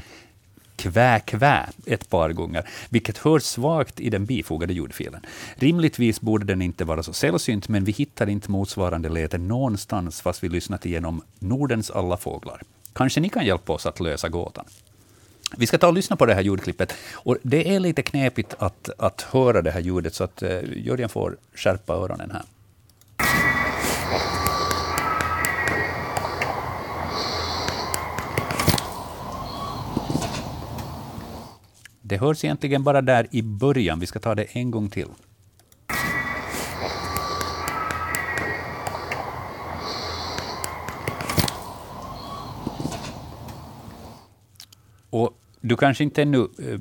kvä, kvä ett par gånger, vilket hörs svagt i den bifogade ljudfilen. Rimligtvis borde den inte vara så sällsynt, men vi hittar inte motsvarande läte någonstans fast vi lyssnat igenom Nordens alla fåglar. Kanske ni kan hjälpa oss att lösa gåtan. Vi ska ta och lyssna på det här ljudklippet. Och det är lite knepigt att, att höra det här ljudet, så att uh, Jörgen får skärpa öronen här. Det hörs egentligen bara där i början. Vi ska ta det en gång till. Och du kanske inte ännu eh,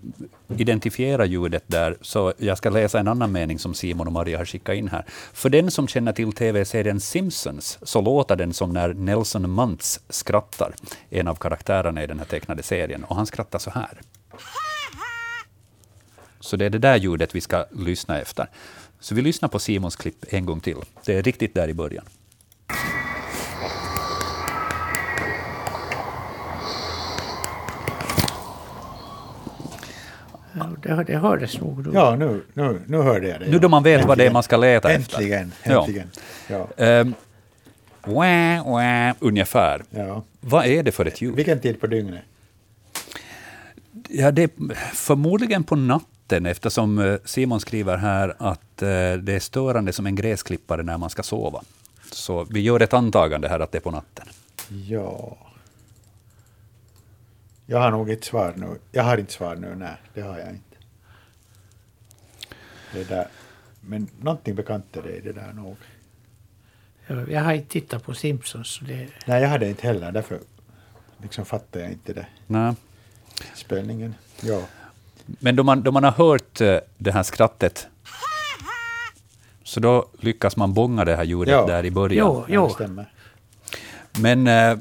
identifierar ljudet där, så jag ska läsa en annan mening som Simon och Maria har skickat in här. För den som känner till tv-serien Simpsons, så låter den som när Nelson Muntz skrattar, en av karaktärerna i den här tecknade serien, och han skrattar så här. Så det är det där ljudet vi ska lyssna efter. Så vi lyssnar på Simons klipp en gång till. Det är riktigt där i början. Det, det hördes nog. Då. Ja, nu, nu, nu hörde jag det. Nu då man vet vad det är man ska leta äntligen, efter. Äntligen, ja. Um, wah, wah, ungefär. Ja. Vad är det för ett ljud? Vilken tid på dygnet? Ja, det är förmodligen på natten, eftersom eh, Simon skriver här att eh, det är störande som en gräsklippare när man ska sova. Så vi gör ett antagande här att det är på natten. Ja. Jag har nog inte svar nu. Jag har inte svar nu, nej, det har jag inte. Det där. Men någonting bekant är det i det där nog. Ja, Jag har inte tittat på Simpsons. Så det, Nej, jag hade inte heller, därför liksom fattar jag inte det. Nej. Spelningen, ja. Men då man, då man har hört eh, det här skrattet, så då lyckas man bånga det här ljudet Ja. där i början. jo, jo. Det stämmer. Men äh,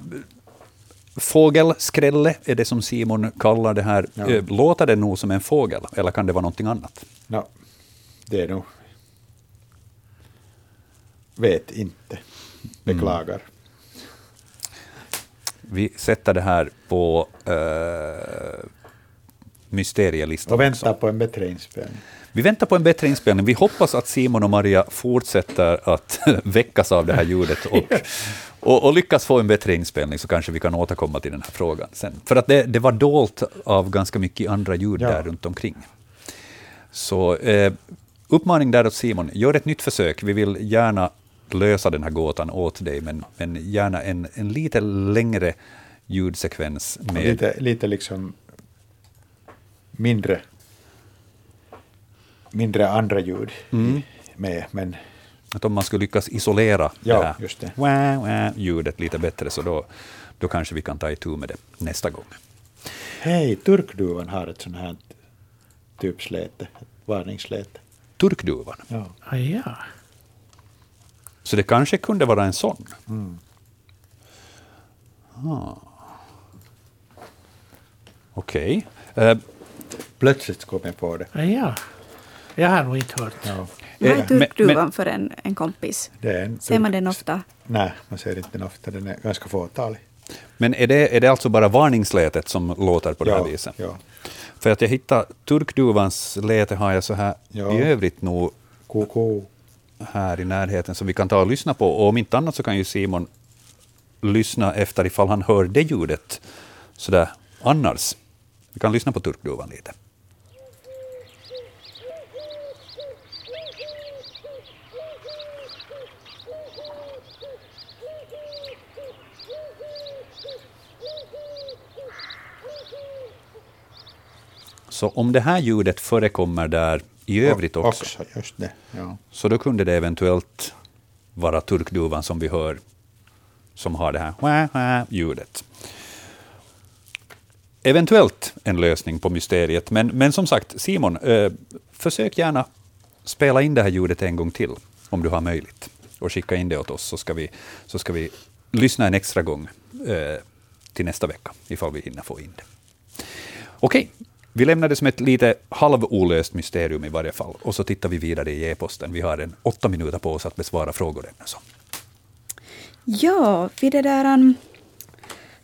fågelskrälle är det som Simon kallar det här. Ja. Äh, låter det nog som en fågel, eller kan det vara någonting annat? No, det är nog... Vet inte. Beklagar. Vi sätter det här på äh, mysterielistan. Och väntar också. på en bättre inspelning. Vi väntar på en bättre inspelning. Vi hoppas att Simon och Maria fortsätter att väckas av det här ljudet och, och, och lyckas få en bättre inspelning, så kanske vi kan återkomma till den här frågan sen. För att det, det var dolt av ganska mycket andra ljud Ja. där runt omkring. Så eh, uppmaning där åt Simon, gör ett nytt försök. Vi vill gärna lösa den här gåtan åt dig, men, men gärna en, en lite längre ljudsekvens. Med, lite, lite liksom mindre, mindre andra ljud Mm. med. Men Att om man skulle lyckas isolera Ja, det här just det. Wah, wah, ljudet lite bättre, så då, då kanske vi kan ta itu med det nästa gång. hej, turkduvan har ett sånt här typ släte, varningssläte. Turkduvan. Ja. Ah, ja. Så det kanske kunde vara en sån. Mm. Ah. Okej. Eh, Plötsligt kom jag på det. Ah, ja. Jag har nog inte hört. Ja. Vad är men- turkduvan för en, en kompis? Det är en Ser man turk- den ofta? Nej, man ser inte den ofta. Den är ganska fåtalig. men är det, är det alltså bara varningslätet som låter på det här Ja, viset? ja. För att jag hittar turkduvans läte har jag så här Ja. i övrigt nog Koko. här i närheten som vi kan ta och lyssna på. Och om inte annat så kan ju Simon lyssna efter ifall han hör det ljudet sådär annars. Vi kan lyssna på turkduvan lite. Så om det här ljudet förekommer där i övrigt också, Också, just det. Ja. så då kunde det eventuellt vara turkduvan som vi hör som har det här ljudet. Eventuellt en lösning på mysteriet, men, men som sagt, Simon, eh, försök gärna spela in det här ljudet en gång till, om du har möjligt, och skicka in det åt oss, så ska vi, så ska vi lyssna en extra gång eh, till nästa vecka, ifall vi hinner få in det. Okej, vi lämnar det som ett lite halvolöst mysterium i varje fall, och så tittar vi vidare i e-posten. Vi har en åtta minuter på oss att besvara frågor ännu. Så. Ja, vid det där... Um,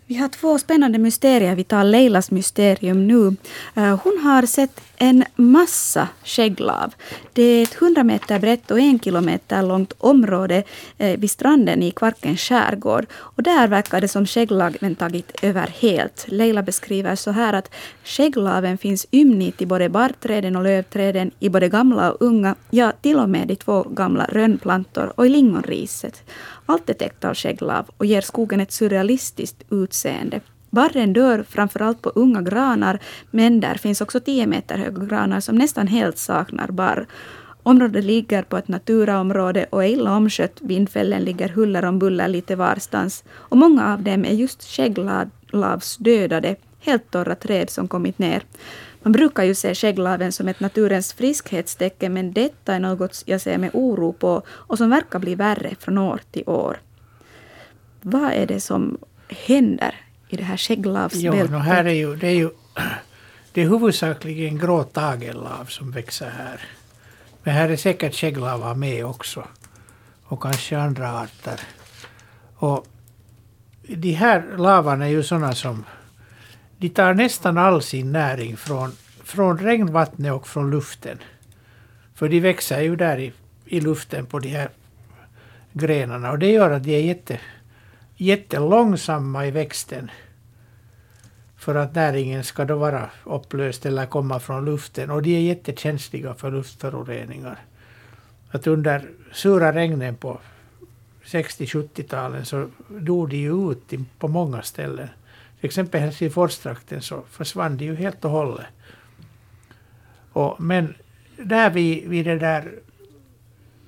vi har två spännande mysterier. Vi tar Leilas mysterium nu. Uh, hon har sett en massa skägglav. Det är ett 100 meter brett och en kilometer långt område eh, vid stranden i Kvarkens skärgård. Och där verkar det som skägglaven tagit över helt. Leila beskriver så här att skägglaven finns ymnigt i både barrträden och lövträden, i både gamla och unga, ja till och med i två gamla rönnplantor och i lingonriset. Allt är täckt av skägglav och ger skogen ett surrealistiskt utseende. Barren dör framförallt på unga granar, men där finns också 10 meter höga granar som nästan helt saknar barr. Området ligger på ett naturaområde och är illa omskött. Vindfällen ligger huller om buller lite varstans. Och många av dem är just skägglavsdödade, helt torra träd som kommit ner. Man brukar ju se skägglaven som ett naturens friskhetstecken men detta är något jag ser med oro på och som verkar bli värre från år till år. Vad är det som händer i det här skägglavsbältet? Jo, här är ju, det är ju det är huvudsakligen grå tagellav som växer här. Men här är säkert skägglava med också. Och kanske andra arter. Och de här lavarna är ju sådana som de tar nästan all sin näring från, från regnvattnet och från luften. För de växer ju där i, i luften på de här grenarna och det gör att de är jätte, jättelångsamma i växten. För att näringen ska då vara upplöst eller komma från luften. Och de är jättekänsliga för luftföroreningar. Att under sura regnen på 60-70-talen så dog de ju ut på många ställen. Till exempel i Helsingforstrakten så försvann de ju helt och hållet. Och, men där vid, vid det där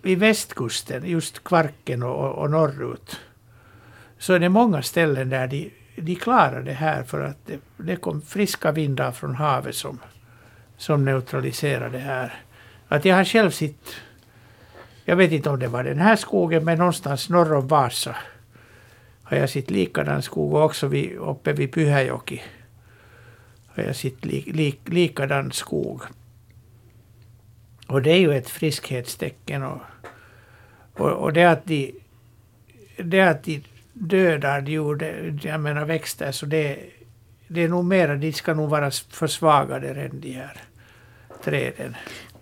vid västkusten, just Kvarken och, och norrut, så är det många ställen där de, de klarar det här för att det, det kom friska vindar från havet som, som neutraliserade det här. Att jag har själv sett, jag vet inte om det var den här skogen, men någonstans norr om Vasa har jag sett likadan skog och också vid, uppe vid Pyhäjoki har jag sett li, li, likadan skog. Och det är ju ett friskhetstecken. Och, och, och det att de, det att de dödar djur, jag menar växter, så det, det är nog mera, de ska nog vara försvagade än de här träden.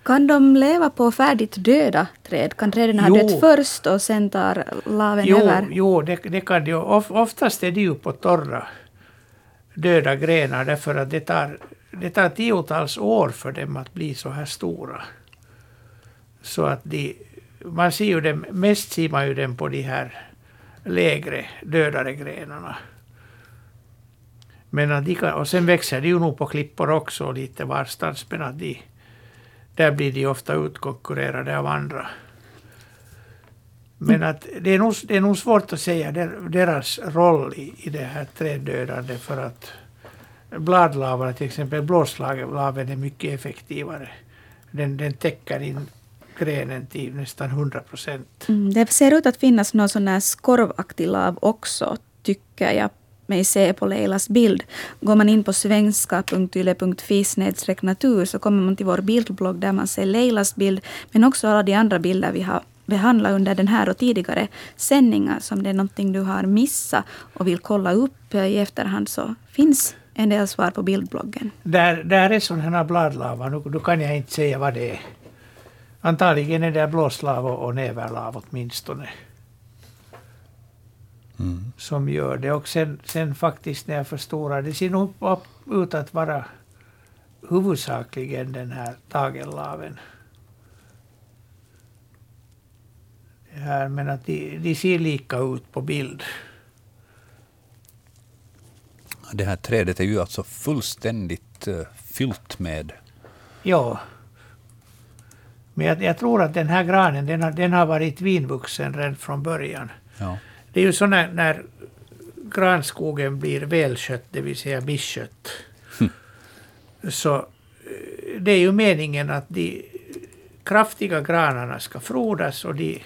Kan de leva på färdigt döda träd? Kan träden ha dött först och sen tar laven jo, över? Jo, det, det kan de. Of, oftast är de ju på torra döda grenar därför att det tar, det tar tiotals år för dem att bli så här stora. Så att de, man ser ju dem, mest ser man ju dem på de här lägre, dödare grenarna. Men att de kan, och sen växer de ju nog på klippor också lite varstans, men att de där blir de ofta utkonkurrerade av andra. Men att det, är nog, det är nog svårt att säga deras roll i, i det här träddödandet för att bladlavar, till exempel blåslaven, är mycket effektivare. Den, den täcker in grenen till nästan 100 procent. Mm, det ser ut att finnas någon sån här skorvaktig lav också, tycker jag mig se på Leilas bild. Går man in på svenska.yle.fi natur så kommer man till vår bildblogg där man ser Leilas bild, men också alla de andra bilder vi har behandlat under den här och tidigare sändningar. Som det är någonting du har missat och vill kolla upp i efterhand så finns en del svar på bildbloggen. Där, där är sådana här bladlava, nu, nu kan jag inte säga vad det är. Antagligen är det blåslav och näverlav åtminstone mm. som gör det. Och sen, sen faktiskt när jag förstorar, det ser nog ut att vara huvudsakligen den här tagellaven. Det här, men att de, de ser lika ut på bild. Det här trädet är ju alltså fullständigt uh, fyllt med... Ja. Men jag, jag, tror att den här granen den har, den har varit vinvuxen redan från början. Ja det är ju så när, när granskogen blir välskött, det vill säga misskött, Hm. så eh, det är ju meningen att de kraftiga granarna ska frodas och de,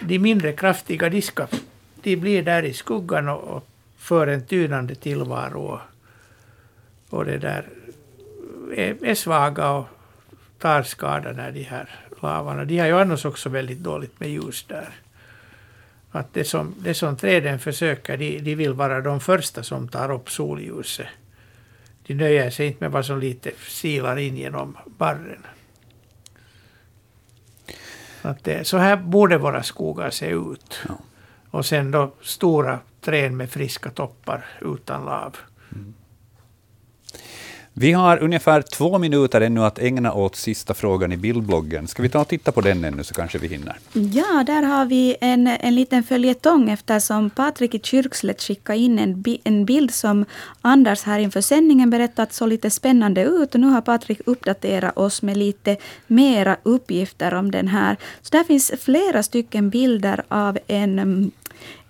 de mindre kraftiga de, ska, de blir där i skuggan och, och för en tynande tillvaro. Och, och det där är, är svaga och tar skada när de här lavarna. De har ju annars också väldigt dåligt med ljus där. Att det som, det som träden försöker, de, de vill vara de första som tar upp solljuset. De nöjer sig inte med vad som lite silar in genom barren. Att det, så här borde våra skogar se ut. Och sen då stora träd med friska toppar utan lav. Vi har ungefär två minuter ännu att ägna åt sista frågan i bildbloggen. Ska vi ta och titta på den ännu så kanske vi hinner? Ja, där har vi en, en liten följetong eftersom Patrik i Kyrkslätt skickade in en, bi, en bild som Anders här inför sändningen berättat så lite spännande ut. Och nu har Patrik uppdaterat oss med lite mera uppgifter om den här. Så där finns flera stycken bilder av en,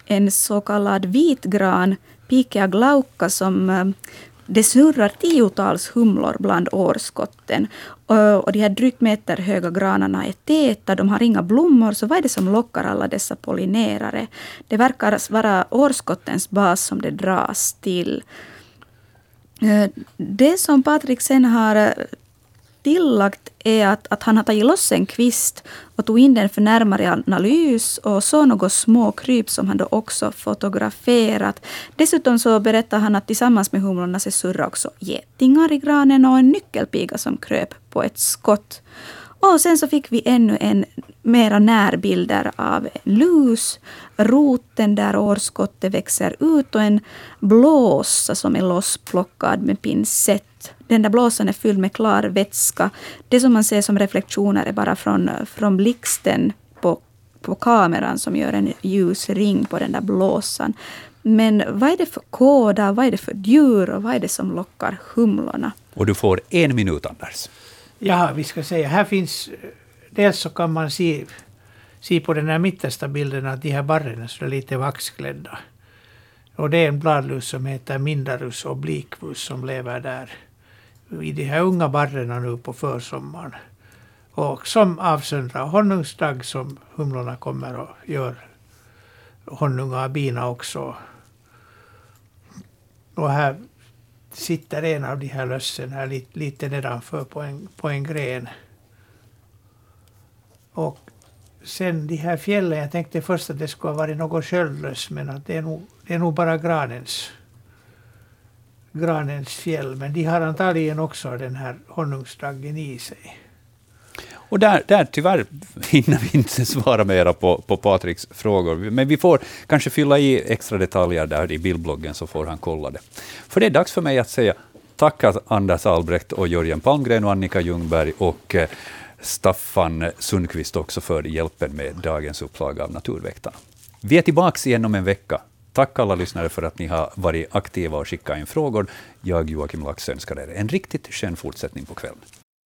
en så kallad vitgran, Pikea glauca, som det snurrar tiotals humlor bland årskotten. Och, de här drygt meter höga granarna är täta, de har inga blommor, så vad är det som lockar alla dessa pollinerare? Det verkar vara årskottens bas som det dras till. Det som Patrik sen har tillagt är att, att han har tagit loss en kvist och tog in den för närmare analys och så några små kryp som han då också fotograferat. Dessutom så berättar han att tillsammans med humlorna så surrar också getingar i granen och en nyckelpiga som kröp på ett skott. Och sen så fick vi ännu en mera närbilder av en lus, roten där årskottet växer ut och en blåsa som är lossplockad med pincett. Den där blåsan är fylld med klar vätska. Det som man ser som reflektioner är bara från, från blixten på, på kameran som gör en ljus ring på den där blåsan. Men vad är det för koda, vad är det för djur och vad är det som lockar humlorna? Och du får en minut, Anders. Ja, vi ska säga, här finns... Dels så kan man se, se på den här mittersta bilden att de här barren är lite vaxklädda. Och det är en bladlus som heter Mindarus obliquus som lever där i de här unga barrerna nu på försommaren. Och som avsöndrar honungsdagg som humlorna kommer och gör honung av bina också. Och här sitter en av de här lössen här lite, lite nedanför på en, på en gren. Och sen de här fjällen, jag tänkte först att det skulle ha varit något sköldlöss men att det är nog, det är nog bara granens, granens fjäll. Men de har antagligen också den här honungsdaggen i sig. Och där, där tyvärr hinner vi inte svara mera på, på Patriks frågor, men vi får kanske fylla i extra detaljer där i bildbloggen så får han kolla det. För det är dags för mig att säga tack Anders Albrecht och Jörgen Palmgren och Annika Ljungberg och eh, Staffan Sundqvist också för hjälpen med dagens upplaga av Naturväktarna. Vi är tillbaka igen om en vecka. Tack alla lyssnare för att ni har varit aktiva och skickat in frågor. Jag, Joakim Lax, önskar er en riktigt skön fortsättning på kvällen.